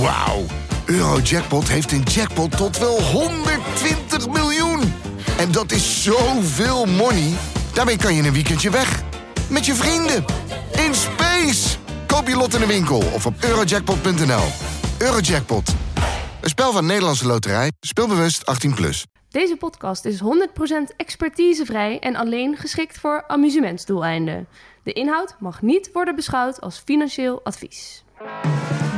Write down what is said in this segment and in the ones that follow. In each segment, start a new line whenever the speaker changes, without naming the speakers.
Wauw. Eurojackpot heeft een jackpot tot wel 120 miljoen. En dat is zoveel money. Daarmee kan je een weekendje weg. Met je vrienden. In space. Koop je lot in de winkel of op eurojackpot.nl. Eurojackpot. Een spel van Nederlandse Loterij. Speelbewust 18+. Plus.
Deze podcast is 100% expertisevrij en alleen geschikt voor amusementsdoeleinden. De inhoud mag niet worden beschouwd als financieel advies.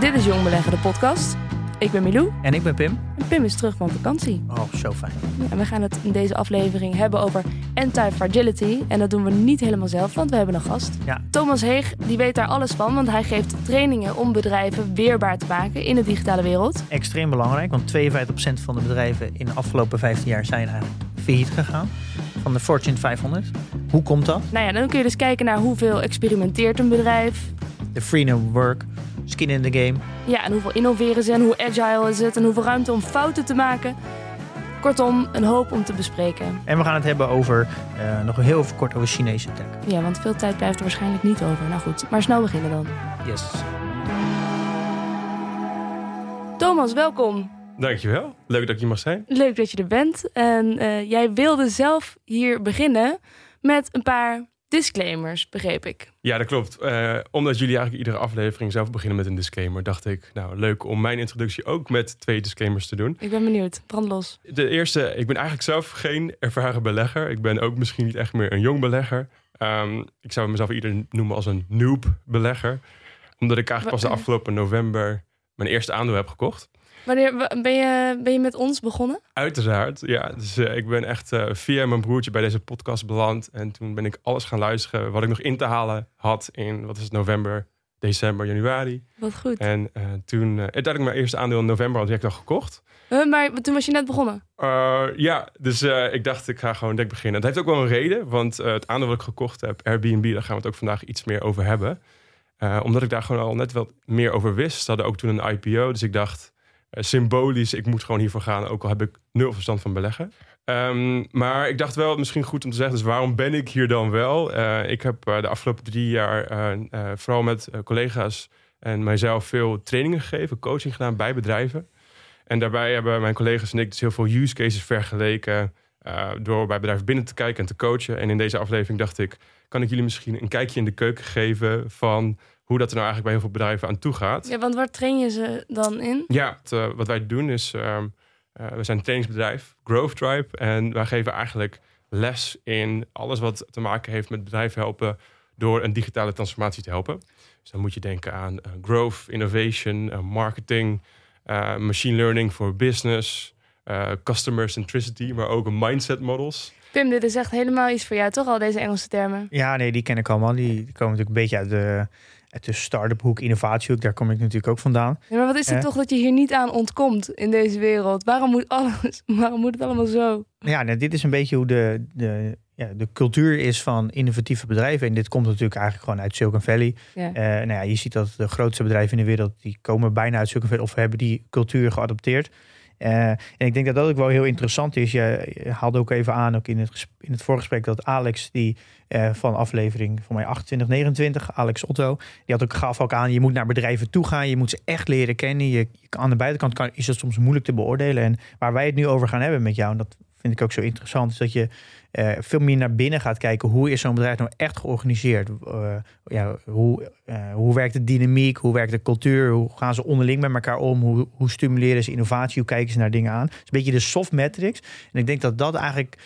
Dit is Jong Beleggen, de podcast. Ik ben Milou
En ik ben Pim.
en Pim is terug van vakantie.
Oh, zo fijn.
En we gaan het in deze aflevering hebben over anti-fragility. En dat doen we niet helemaal zelf, want we hebben een gast.
Ja.
Thomas Heeg, die weet daar alles van, want hij geeft trainingen om bedrijven weerbaar te maken in de digitale wereld.
Extreem belangrijk, want 52% van de bedrijven in de afgelopen 15 jaar zijn eigenlijk failliet gegaan. Van de Fortune 500. Hoe komt dat?
Nou ja, dan kun je dus kijken naar hoeveel experimenteert een bedrijf.
De freedom work, skin in the game.
Ja, en hoeveel innoveren ze en hoe agile is het en hoeveel ruimte om fouten te maken. Kortom, een hoop om te bespreken.
En we gaan het hebben over, eh, nog heel even kort over Chinese tech.
Ja, want veel tijd blijft er waarschijnlijk niet over. Nou goed, maar snel beginnen dan.
Yes.
Thomas, welkom.
Dankjewel. Leuk dat ik hier mag zijn.
Leuk dat je er bent. En eh, jij wilde zelf hier beginnen met een paar disclaimers, begreep ik.
Ja, dat klopt. Eh, omdat jullie eigenlijk iedere aflevering zelf beginnen met een disclaimer, dacht ik, nou leuk om mijn introductie ook met twee disclaimers te doen.
Ik ben benieuwd. Brand los.
De eerste, ik ben eigenlijk zelf geen ervaren belegger. Ik ben ook misschien niet echt meer een jong belegger. Ehm, ik zou mezelf eerder noemen als een noob belegger. Omdat ik eigenlijk pas de afgelopen november mijn eerste aandeel heb gekocht.
Wanneer wa- ben je, ben je met ons begonnen?
Uiteraard, ja. Dus eh, ik ben echt eh, via mijn broertje bij deze podcast beland. En toen ben ik alles gaan luisteren wat ik nog in te halen had in, wat is het, november, december, januari.
Wat goed.
En eh, toen, uh, uiteindelijk mijn eerste aandeel in november had direct al gekocht.
Huh, maar toen was je net begonnen.
Ja, dus ik dacht ik ga gewoon direct beginnen. Het heeft ook wel een reden, want het aandeel wat ik gekocht heb, Airbnb, daar gaan we het ook vandaag iets meer over hebben. Omdat ik daar gewoon al net wat meer over wist. Ze hadden ook toen een IPO, dus ik dacht symbolisch, ik moet gewoon hiervoor gaan, ook al heb ik nul verstand van beleggen. Um, maar ik dacht wel, misschien goed om te zeggen, dus waarom ben ik hier dan wel? Uh, ik heb uh, de afgelopen drie jaar vooral met collega's en mijzelf veel trainingen gegeven, coaching gedaan bij bedrijven. En daarbij hebben mijn collega's en ik dus heel veel use cases vergeleken door bij bedrijven binnen te kijken en te coachen. En in deze aflevering dacht ik, kan ik jullie misschien een kijkje in de keuken geven van hoe dat er nou eigenlijk bij heel veel bedrijven aan toe gaat.
Ja, want waar train je ze dan in?
Ja, het, wat wij doen is, um, uh, we zijn een trainingsbedrijf, Growth Tribe. En wij geven eigenlijk les in alles wat te maken heeft met bedrijven helpen door een digitale transformatie te helpen. Dus dan moet je denken aan uh, growth, innovation, uh, marketing, machine learning voor business, customer centricity, maar ook mindset models.
Pim, dit is echt helemaal iets voor jou, toch? Al deze Engelse termen.
Ja, nee, die ken ik allemaal. Die komen natuurlijk een beetje uit de, uit de start-up hoek, innovatiehoek. Daar kom ik natuurlijk ook vandaan.
Ja, maar wat is het eh. toch dat je hier niet aan ontkomt in deze wereld? Waarom moet, alles, waarom moet het allemaal zo?
Ja, nou, dit is een beetje hoe de, de, ja, de cultuur is van innovatieve bedrijven. En dit komt natuurlijk eigenlijk gewoon uit Silicon Valley.
Ja.
Uh, nou ja, je ziet dat de grootste bedrijven in de wereld... die komen bijna uit Silicon Valley of hebben die cultuur geadopteerd. Uh, en ik denk dat dat ook wel heel interessant is. Je, haalde ook even aan, ook in het, in het voorgesprek, dat Alex, die uh, van aflevering van mij 28, 29, Alex Otto, die had ook gaf ook aan, je moet naar bedrijven toe gaan, je moet ze echt leren kennen. Je, aan de buitenkant kan, is het soms moeilijk te beoordelen. En waar wij het nu over gaan hebben met jou, en dat vind ik ook zo interessant, is dat je uh, veel meer naar binnen gaat kijken. Hoe is zo'n bedrijf nou echt georganiseerd? Uh, ja, hoe, uh, hoe werkt de dynamiek? Hoe werkt de cultuur? Hoe gaan ze onderling met elkaar om? Hoe, hoe stimuleren ze innovatie? Hoe kijken ze naar dingen aan? Het is een beetje de soft metrics. En ik denk dat dat eigenlijk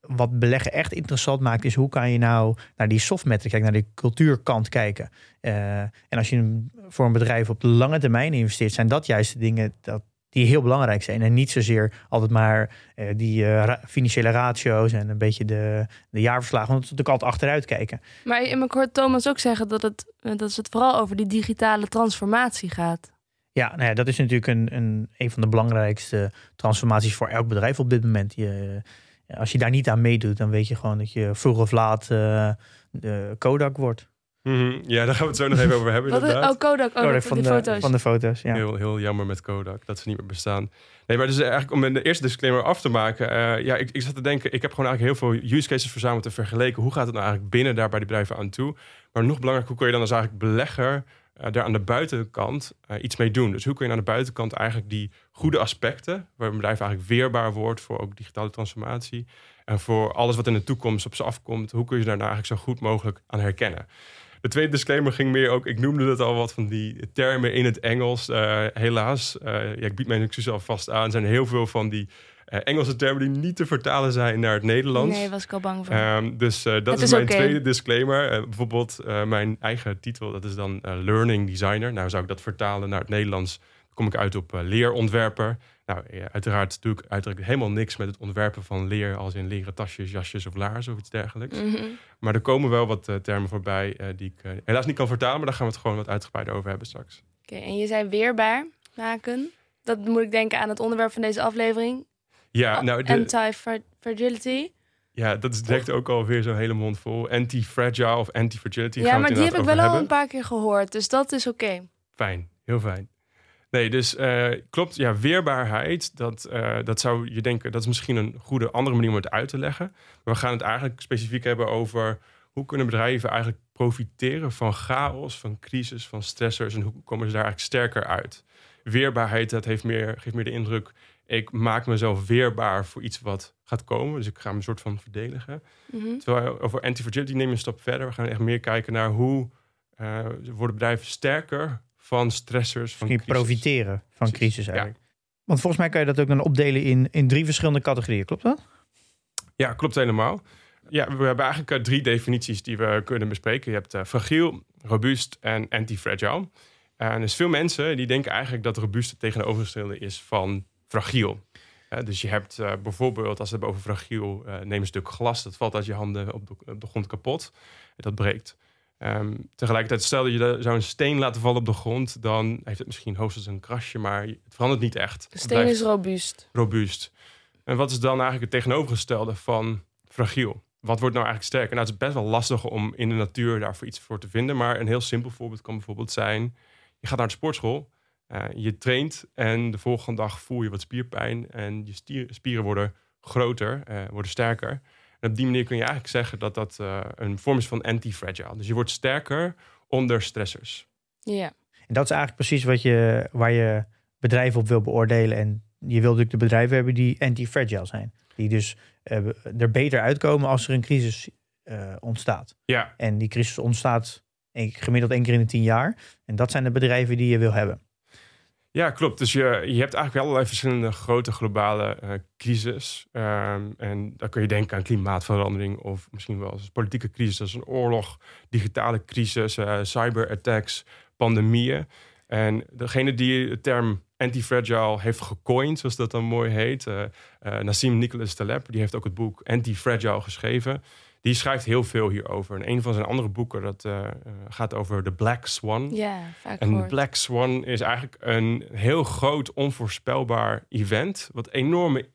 wat beleggen echt interessant maakt, is hoe kan je nou naar die soft metrics kijken, naar die cultuurkant kijken. En als je voor een bedrijf op de lange termijn investeert, zijn dat juist de dingen dat, die heel belangrijk zijn. En niet zozeer altijd maar uh, die ra financiële ratio's en een beetje de, de jaarverslagen. Want dat is natuurlijk altijd achteruit kijken.
Maar ik hoor Thomas ook zeggen dat het, dat het vooral over die digitale transformatie gaat.
Ja, nou ja, dat is natuurlijk een, een, een van de belangrijkste transformaties voor elk bedrijf op dit moment. Je, als je daar niet aan meedoet, dan weet je gewoon dat je vroeg of laat uh, de Kodak wordt.
Mm -hmm. Ja, daar gaan we het zo nog even over hebben.
Wat
inderdaad.
Oh, Kodak, oh,
Kodak
van,
van,
de,
de
foto's.
Van de foto's, ja.
Heel, heel jammer met Kodak dat ze niet meer bestaan. Nee, maar dus eigenlijk om de eerste disclaimer af te maken. Uh, ja, ik, ik zat te denken, ik heb gewoon eigenlijk heel veel use cases verzameld en vergeleken. Hoe gaat het nou eigenlijk binnen daar bij die bedrijven aan toe? Maar nog belangrijker, hoe kun je dan als eigenlijk belegger uh, daar aan de buitenkant uh, iets mee doen. Dus hoe kun je aan de buitenkant eigenlijk die goede aspecten, waar een bedrijf eigenlijk weerbaar wordt voor ook digitale transformatie en voor alles wat in de toekomst op ze afkomt, hoe kun je daar nou eigenlijk zo goed mogelijk aan herkennen? De tweede disclaimer ging meer ook, ik noemde het al wat van die termen in het Engels. Uh, helaas, ja, ik bied mijn excuses alvast aan. Er zijn heel veel van die uh, Engelse termen die niet te vertalen zijn naar het Nederlands.
Nee, was ik al bang voor.
Um, dus dat is, is, mijn okay. tweede disclaimer. Bijvoorbeeld mijn eigen titel, dat is dan Learning Designer. Nou, zou ik dat vertalen naar het Nederlands, kom ik uit op leerontwerper. Nou, ja, uiteraard doe ik uiteraard helemaal niks met het ontwerpen van leer, als in leren tasjes, jasjes of laarzen of iets dergelijks.
Mm -hmm.
Maar er komen wel wat termen voorbij die ik helaas niet kan vertalen, maar daar gaan we het gewoon wat uitgebreider over hebben straks.
Oké, okay, en je zei weerbaar maken. Dat moet ik denken aan het onderwerp van deze aflevering.
Ja, nou, de,
Anti-fragility.
Ja, dat is direct ook alweer zo'n hele mond vol. Anti-fragile of anti-fragility.
Ja, maar die heb ik wel al een paar keer gehoord. Dus dat is oké. Okay.
Fijn, heel fijn. Nee, dus uh, klopt. Ja, weerbaarheid, dat, uh, dat zou je denken, dat is misschien een goede andere manier om het uit te leggen. Maar we gaan het eigenlijk specifiek hebben over hoe kunnen bedrijven eigenlijk profiteren van chaos, van crisis, van stressors en hoe komen ze daar eigenlijk sterker uit. Weerbaarheid, dat heeft meer, geeft meer de indruk, ik maak mezelf weerbaar voor iets wat gaat komen. Dus ik ga me een soort van verdedigen.
Mm -hmm.
Terwijl over anti-fragility neem je een stap verder. We gaan echt meer kijken naar hoe uh, worden bedrijven sterker van stressors. Van
crisis. profiteren van crisis eigenlijk. Ja. Want volgens mij kan je dat ook dan opdelen in, in drie verschillende categorieën. Klopt dat?
Ja, klopt helemaal. Ja, we hebben eigenlijk drie definities die we kunnen bespreken. Je hebt uh, fragiel, robuust en anti-fragile. En dus veel mensen die denken eigenlijk dat robuust het tegenovergestelde is van fragiel. Uh, dus je hebt uh, bijvoorbeeld, als we het hebben over fragiel, neem een stuk glas, dat valt uit je handen op de, op de grond kapot. Dat breekt. Um, tegelijkertijd, stel dat je zou een steen laten vallen op de grond, dan heeft het misschien hoogstens een krasje, maar het verandert niet echt.
De steen is robuust.
Robuust. En wat is dan eigenlijk het tegenovergestelde van fragiel? Wat wordt nou eigenlijk sterker? Nou, het is best wel lastig om in de natuur daarvoor iets voor te vinden, maar een heel simpel voorbeeld kan bijvoorbeeld zijn: je gaat naar de sportschool uh, je traint en de volgende dag voel je wat spierpijn en je stier, spieren worden groter, uh, worden sterker. En op die manier kun je eigenlijk zeggen dat dat uh, een vorm is van anti-fragile. Dus je wordt sterker onder stressors.
Ja.
En dat is eigenlijk precies wat je, waar je bedrijven op wil beoordelen. En je wil natuurlijk de bedrijven hebben die anti-fragile zijn. Die dus er beter uitkomen als er een crisis ontstaat.
Ja.
En die crisis ontstaat gemiddeld één keer in de tien jaar. En dat zijn de bedrijven die je wil hebben.
Ja, klopt. Dus je, je hebt eigenlijk allerlei verschillende grote globale uh, crisis. Um, en dan kun je denken aan klimaatverandering of misschien wel als politieke crisis, als een oorlog, digitale crisis, uh, cyberattacks, pandemieën. En degene die de term anti-fragile heeft gecoind, zoals dat dan mooi heet, uh, Nassim Nicholas Taleb, die heeft ook het boek Anti-Fragile geschreven die schrijft heel veel hierover. En een van zijn andere boeken dat, uh, gaat over de Black Swan.
Ja, vaak
En
gehoord.
Black Swan is eigenlijk een heel groot, onvoorspelbaar event. Wat enorme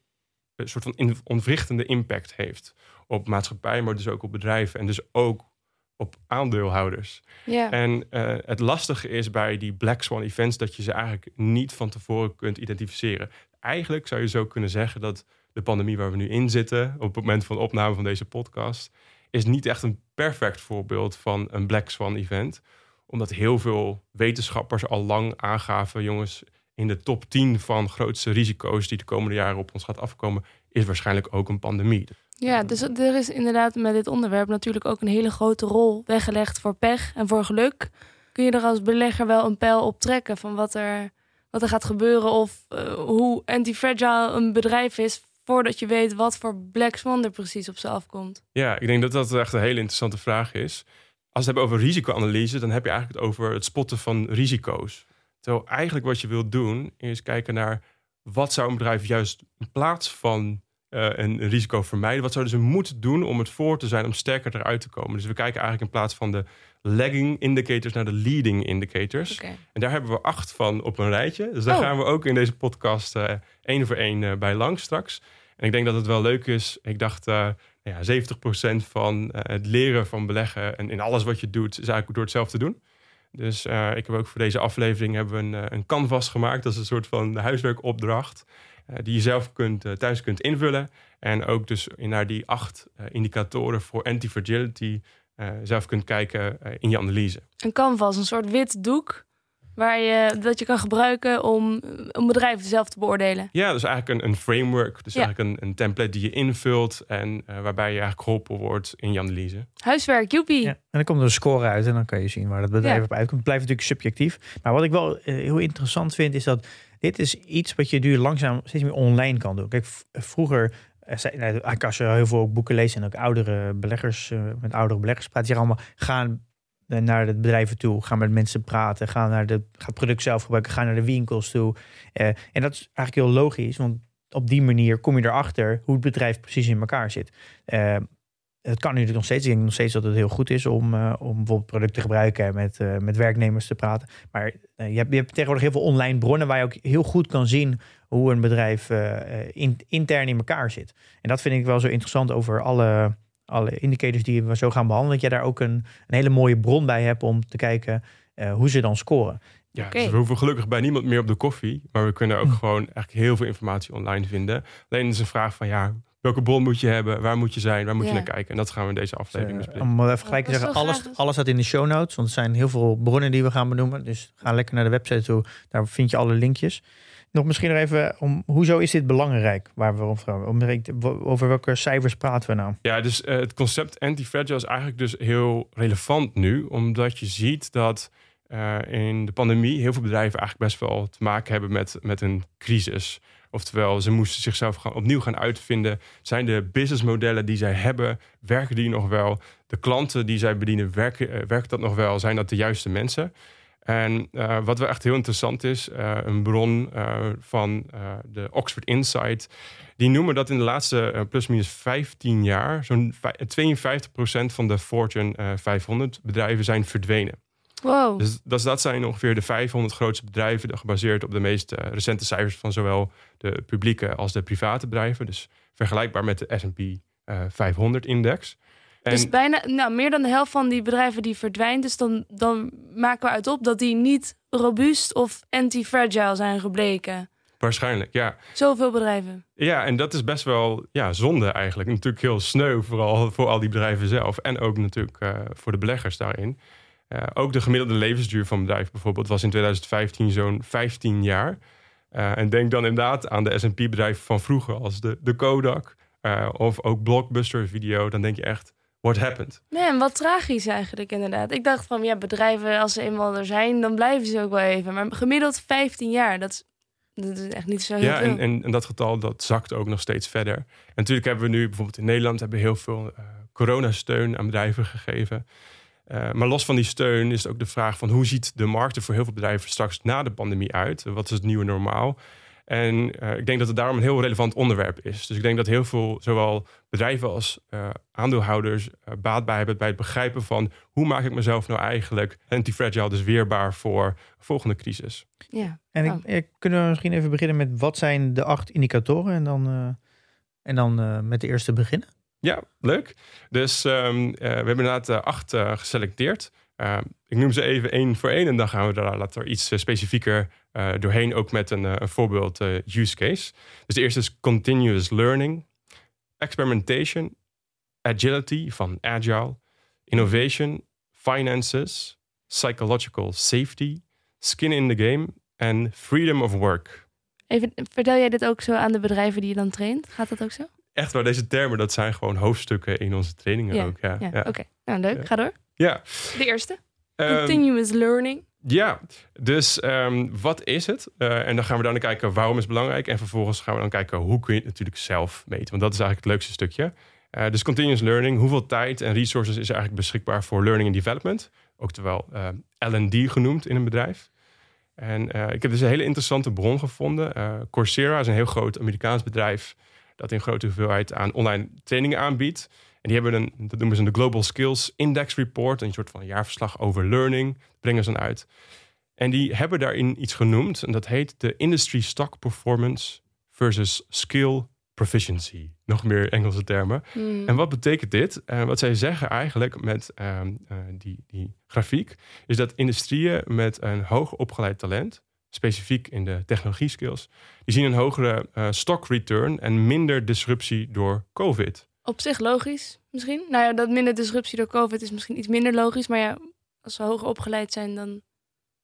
een soort van ontwrichtende impact heeft op maatschappij, maar dus ook op bedrijven en dus ook op aandeelhouders.
Ja.
En uh, het lastige is bij die Black Swan events dat je ze eigenlijk niet van tevoren kunt identificeren. Eigenlijk zou je zo kunnen zeggen dat de pandemie waar we nu in zitten, op het moment van de opname van deze podcast, is niet echt een perfect voorbeeld van een Black Swan event. Omdat heel veel wetenschappers al lang aangaven, jongens, in de top 10 van grootste risico's die de komende jaren op ons gaat afkomen, is waarschijnlijk ook een pandemie.
Ja, dus er is inderdaad met dit onderwerp natuurlijk ook een hele grote rol weggelegd voor pech en voor geluk. Kun je er als belegger wel een pijl op trekken van wat er, wat er gaat gebeuren of uh, hoe anti-fragile een bedrijf is voordat je weet wat voor Black Swan er precies op ze afkomt?
Ja, ik denk dat dat echt een hele interessante vraag is. Als we het hebben over risicoanalyse, dan heb je eigenlijk het over het spotten van risico's. Terwijl eigenlijk wat je wilt doen, is kijken naar wat zou een bedrijf juist in plaats van een risico vermijden, wat zouden ze moeten doen om het voor te zijn om sterker eruit te komen. Dus we kijken eigenlijk in plaats van de lagging indicators naar de leading indicators.
Okay.
En daar hebben we acht van op een rijtje. Dus daar
Oh.
gaan we ook in deze podcast uh, één voor één uh, bij langs straks. En ik denk dat het wel leuk is. Ik dacht, uh, ja, 70% van het leren van beleggen en in alles wat je doet, is eigenlijk door het zelf te doen. Dus ik heb ook voor deze aflevering hebben we een, een canvas gemaakt. Dat is een soort van huiswerkopdracht. Uh, die je zelf kunt, uh, thuis kunt invullen. En ook dus naar die acht indicatoren voor anti-fragility eh, zelf kunt kijken eh, in je analyse.
Een canvas, een soort wit doek waar je, dat je kan gebruiken om een bedrijf zelf te beoordelen.
Ja, dus eigenlijk een, een framework. Dus
Ja.
eigenlijk een, een template die je invult en eh, waarbij je eigenlijk geholpen wordt in je analyse.
Huiswerk, joepie.
Ja. En dan komt er een score uit en dan kan je zien waar het bedrijf
Ja.
op uitkomt. Het blijft natuurlijk subjectief. Maar wat ik wel eh, heel interessant vind, is dat dit is iets wat je nu langzaam steeds meer online kan doen. Kijk, vroeger, eh, zei- nou, als je heel veel boeken leest en ook oudere beleggers, eh, met oudere beleggers praat, zeggen allemaal, gaan naar de bedrijven toe, ga met mensen praten, ga, naar de, ga het product zelf gebruiken, ga naar de winkels toe. Eh, en dat is eigenlijk heel logisch, want op die manier kom je erachter hoe het bedrijf precies in elkaar zit. Het kan natuurlijk nog steeds. Ik denk nog steeds dat het heel goed is om, eh, om bijvoorbeeld producten te gebruiken en met, eh, met werknemers te praten. Maar eh, je, hebt, je hebt tegenwoordig heel veel online bronnen waar je ook heel goed kan zien hoe een bedrijf in, intern in elkaar zit. En dat vind ik wel zo interessant over alle, alle indicators die we zo gaan behandelen. Dat je daar ook een, een hele mooie bron bij hebt om te kijken eh, hoe ze dan scoren.
Ja, dus we hoeven gelukkig bij niemand meer op de koffie. Maar we kunnen ook
Hm.
gewoon eigenlijk heel veel informatie online vinden. Alleen is een vraag van ja, welke bron moet je hebben? Waar moet je zijn? Waar moet je naar kijken? En dat gaan we in deze aflevering
Dus,
bespreken.
om maar even gelijk te zeggen, alles, alles staat in de show notes. Want er zijn heel veel bronnen die we gaan benoemen. Dus ga lekker naar de website toe. Daar vind je alle linkjes. Nog misschien nog even om hoezo is dit belangrijk? Waar we om vragen. Om- Over welke cijfers praten we nou?
Ja, dus eh, het concept anti-fragile is eigenlijk dus heel relevant nu. Omdat je ziet dat eh, in de pandemie heel veel bedrijven eigenlijk best wel te maken hebben met, met een crisis. Oftewel, ze moesten zichzelf opnieuw gaan uitvinden. Zijn de businessmodellen die zij hebben, werken die nog wel? De klanten die zij bedienen, werken, eh, werkt dat nog wel? Zijn dat de juiste mensen? En eh, wat wel echt heel interessant is, eh, een bron van de Oxford Insight, die noemen dat in de laatste eh, plus minus 15 jaar zo'n vij- 52% van de Fortune eh, 500 bedrijven zijn verdwenen.
Wow.
Dus dat, dat zijn ongeveer de 500 grootste bedrijven, gebaseerd op de meest eh, recente cijfers van zowel de publieke als de private bedrijven. Dus vergelijkbaar met de S&P eh, 500-index. En
Dus bijna, nou, meer dan de helft van die bedrijven die verdwijnt. Dus dan, dan maken we uit op dat die niet robuust of anti-fragile zijn gebleken.
waarschijnlijk, ja.
Zoveel bedrijven.
Ja, en dat is best wel ja, zonde eigenlijk. Natuurlijk heel sneu, vooral voor al die bedrijven zelf. En ook natuurlijk eh, voor de beleggers daarin. Eh, ook de gemiddelde levensduur van een bedrijf bijvoorbeeld was in 2015 zo'n 15 jaar. Eh, en denk dan inderdaad aan de S&P-bedrijven van vroeger, als de, de Kodak eh, of ook Blockbuster Video. Dan denk je echt, what happened?
Nee, en wat tragisch eigenlijk inderdaad. Ik dacht van, ja, bedrijven als ze eenmaal er zijn, dan blijven ze ook wel even. Maar gemiddeld 15 jaar, dat is, dat is echt niet zo heel
Ja,
veel.
en, en, en dat getal dat zakt ook nog steeds verder. En natuurlijk hebben we nu bijvoorbeeld in Nederland hebben we heel veel coronasteun aan bedrijven gegeven. Eh, maar los van die steun is het ook de vraag van hoe ziet de markt er voor heel veel bedrijven straks na de pandemie uit? Wat is het nieuwe normaal? En eh, ik denk dat het daarom een heel relevant onderwerp is. Dus ik denk dat heel veel, zowel bedrijven als eh, aandeelhouders, baat bij hebben bij het begrijpen van hoe maak ik mezelf nou eigenlijk anti-fragile, dus weerbaar voor een volgende crisis.
ja.
En ik,
Oh.
eh, kunnen we misschien even beginnen met wat zijn de acht indicatoren? En dan, eh, en dan eh, met de eerste beginnen.
Ja, leuk. Dus ehm, eh, we hebben inderdaad eh, acht eh, geselecteerd. Eh, ik noem ze even één voor één en dan gaan we daar later iets specifieker doorheen, ook met een, een voorbeeld use case. Dus de eerste is continuous learning, experimentation, agility van agile, innovation, finances, psychological safety, skin in the game en freedom of work.
Even, vertel jij dit ook zo aan de bedrijven die je dan traint? Gaat dat ook zo?
Echt waar, deze termen, dat zijn gewoon hoofdstukken in onze trainingen ook. Ja,
Ja,
ja.
oké. Nou, leuk.
Ja.
Ga door.
ja.
De eerste.
Ehm,
Continuous learning.
Ja, dus ehm, wat is het? Eh, en dan gaan we dan kijken waarom is het belangrijk. En vervolgens gaan we dan kijken hoe kun je het natuurlijk zelf meten. Want dat is eigenlijk het leukste stukje. Eh, dus continuous learning. Hoeveel tijd en resources is er eigenlijk beschikbaar voor learning and development? Oftewel eh L&D genoemd in een bedrijf. En ik heb dus een hele interessante bron gevonden. Coursera is een heel groot Amerikaans bedrijf... dat in grote hoeveelheid aan online trainingen aanbiedt. En die hebben een, dat noemen ze een Global Skills Index Report. Een soort van jaarverslag over learning. Dat brengen ze dan uit. En die hebben daarin iets genoemd. En dat heet de Industry Stock Performance versus Skill Proficiency. Nog meer Engelse termen.
Hmm.
En wat betekent dit? Eh, wat zij zeggen eigenlijk met ehm, eh, die, die grafiek... is dat industrieën met een hoog opgeleid talent... specifiek in de technologie skills... die zien een hogere eh, stock return en minder disruptie door COVID.
Op zich logisch, misschien. Nou ja, dat minder disruptie door COVID is misschien iets minder logisch. Maar ja, als ze hoger opgeleid zijn, dan,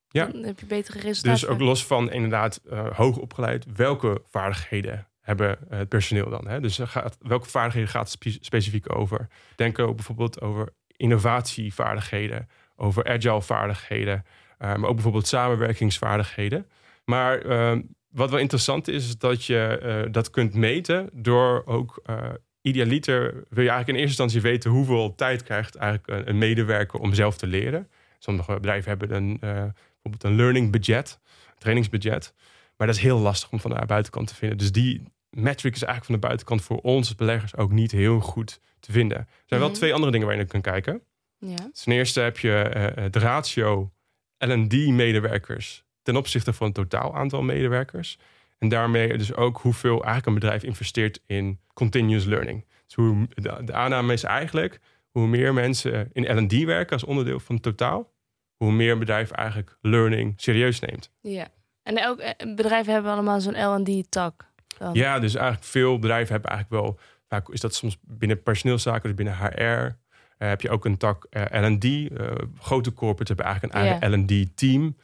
Ja.
dan heb je betere resultaten.
Dus ook los van inderdaad eh, hoog opgeleid, welke vaardigheden hebben eh, het personeel dan? Hè? Dus gaat, welke vaardigheden gaat het spe- specifiek over? Denk ook bijvoorbeeld over innovatievaardigheden, over agile vaardigheden, maar ook bijvoorbeeld samenwerkingsvaardigheden. Maar eh, wat wel interessant is, is dat je eh, dat kunt meten door ook eh idealiter wil je eigenlijk in eerste instantie weten hoeveel tijd krijgt eigenlijk een, een medewerker om zelf te leren. Sommige bedrijven hebben een, eh, bijvoorbeeld een learning budget, trainingsbudget. Maar dat is heel lastig om van de buitenkant te vinden. Dus die metric is eigenlijk van de buitenkant voor ons beleggers ook niet heel goed te vinden. Er zijn wel
Mhm.
twee andere dingen waar je naar kunt kijken.
Ja.
Ten eerste heb je eh, het ratio L&D-medewerkers ten opzichte van het totaal aantal medewerkers. En daarmee dus ook hoeveel eigenlijk een bedrijf investeert in continuous learning. Dus hoe, de, de aanname is eigenlijk, hoe meer mensen in L&D werken als onderdeel van het totaal, hoe meer een bedrijf eigenlijk learning serieus neemt.
ja. En elk eh, bedrijven hebben allemaal zo'n L&D-tak.
Ja, dus eigenlijk veel bedrijven hebben eigenlijk wel, vaak is dat soms binnen personeelszaken, dus binnen HR, heb je ook een tak eh, L&D. Eh, grote corporates hebben eigenlijk een eigen L&D-team.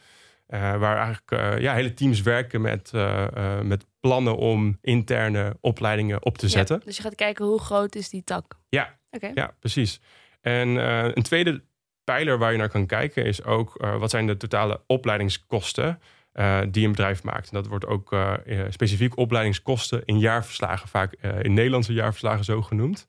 eh, waar eigenlijk eh, ja, hele teams werken met, eh, eh, met plannen om interne opleidingen op te
Ja,
zetten.
Dus je gaat kijken hoe groot is die tak.
Ja. Ja, precies. En eh, een tweede pijler waar je naar kan kijken is ook eh, wat zijn de totale opleidingskosten eh, die een bedrijf maakt. En dat wordt ook eh, eh, specifiek opleidingskosten in jaarverslagen, vaak eh, in Nederlandse jaarverslagen zo genoemd.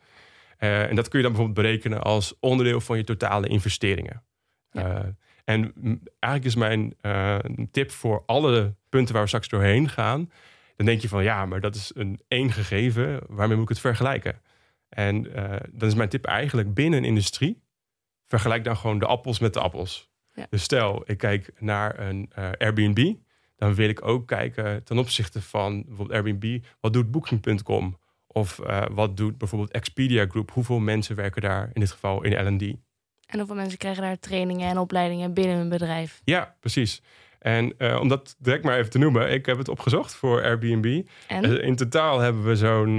Eh, en dat kun je dan bijvoorbeeld berekenen als onderdeel van je totale investeringen.
Ja.
Eh, en eigenlijk is mijn eh, tip voor alle punten waar we straks doorheen gaan. Dan denk je van ja, maar dat is een één gegeven. Waarmee moet ik het vergelijken? En dan is mijn tip eigenlijk binnen een industrie. Vergelijk dan gewoon de appels met de appels.
Ja.
Dus stel, ik kijk naar een Airbnb. Dan wil ik ook kijken ten opzichte van bijvoorbeeld Airbnb. Wat doet Booking.com? Of eh, wat doet bijvoorbeeld Expedia Group? Hoeveel mensen werken daar in dit geval in L&D?
En hoeveel mensen krijgen daar trainingen en opleidingen binnen hun bedrijf?
Ja, precies. En eh, om dat direct maar even te noemen, ik heb het opgezocht voor Airbnb.
En?
Eh, in totaal hebben we zo'n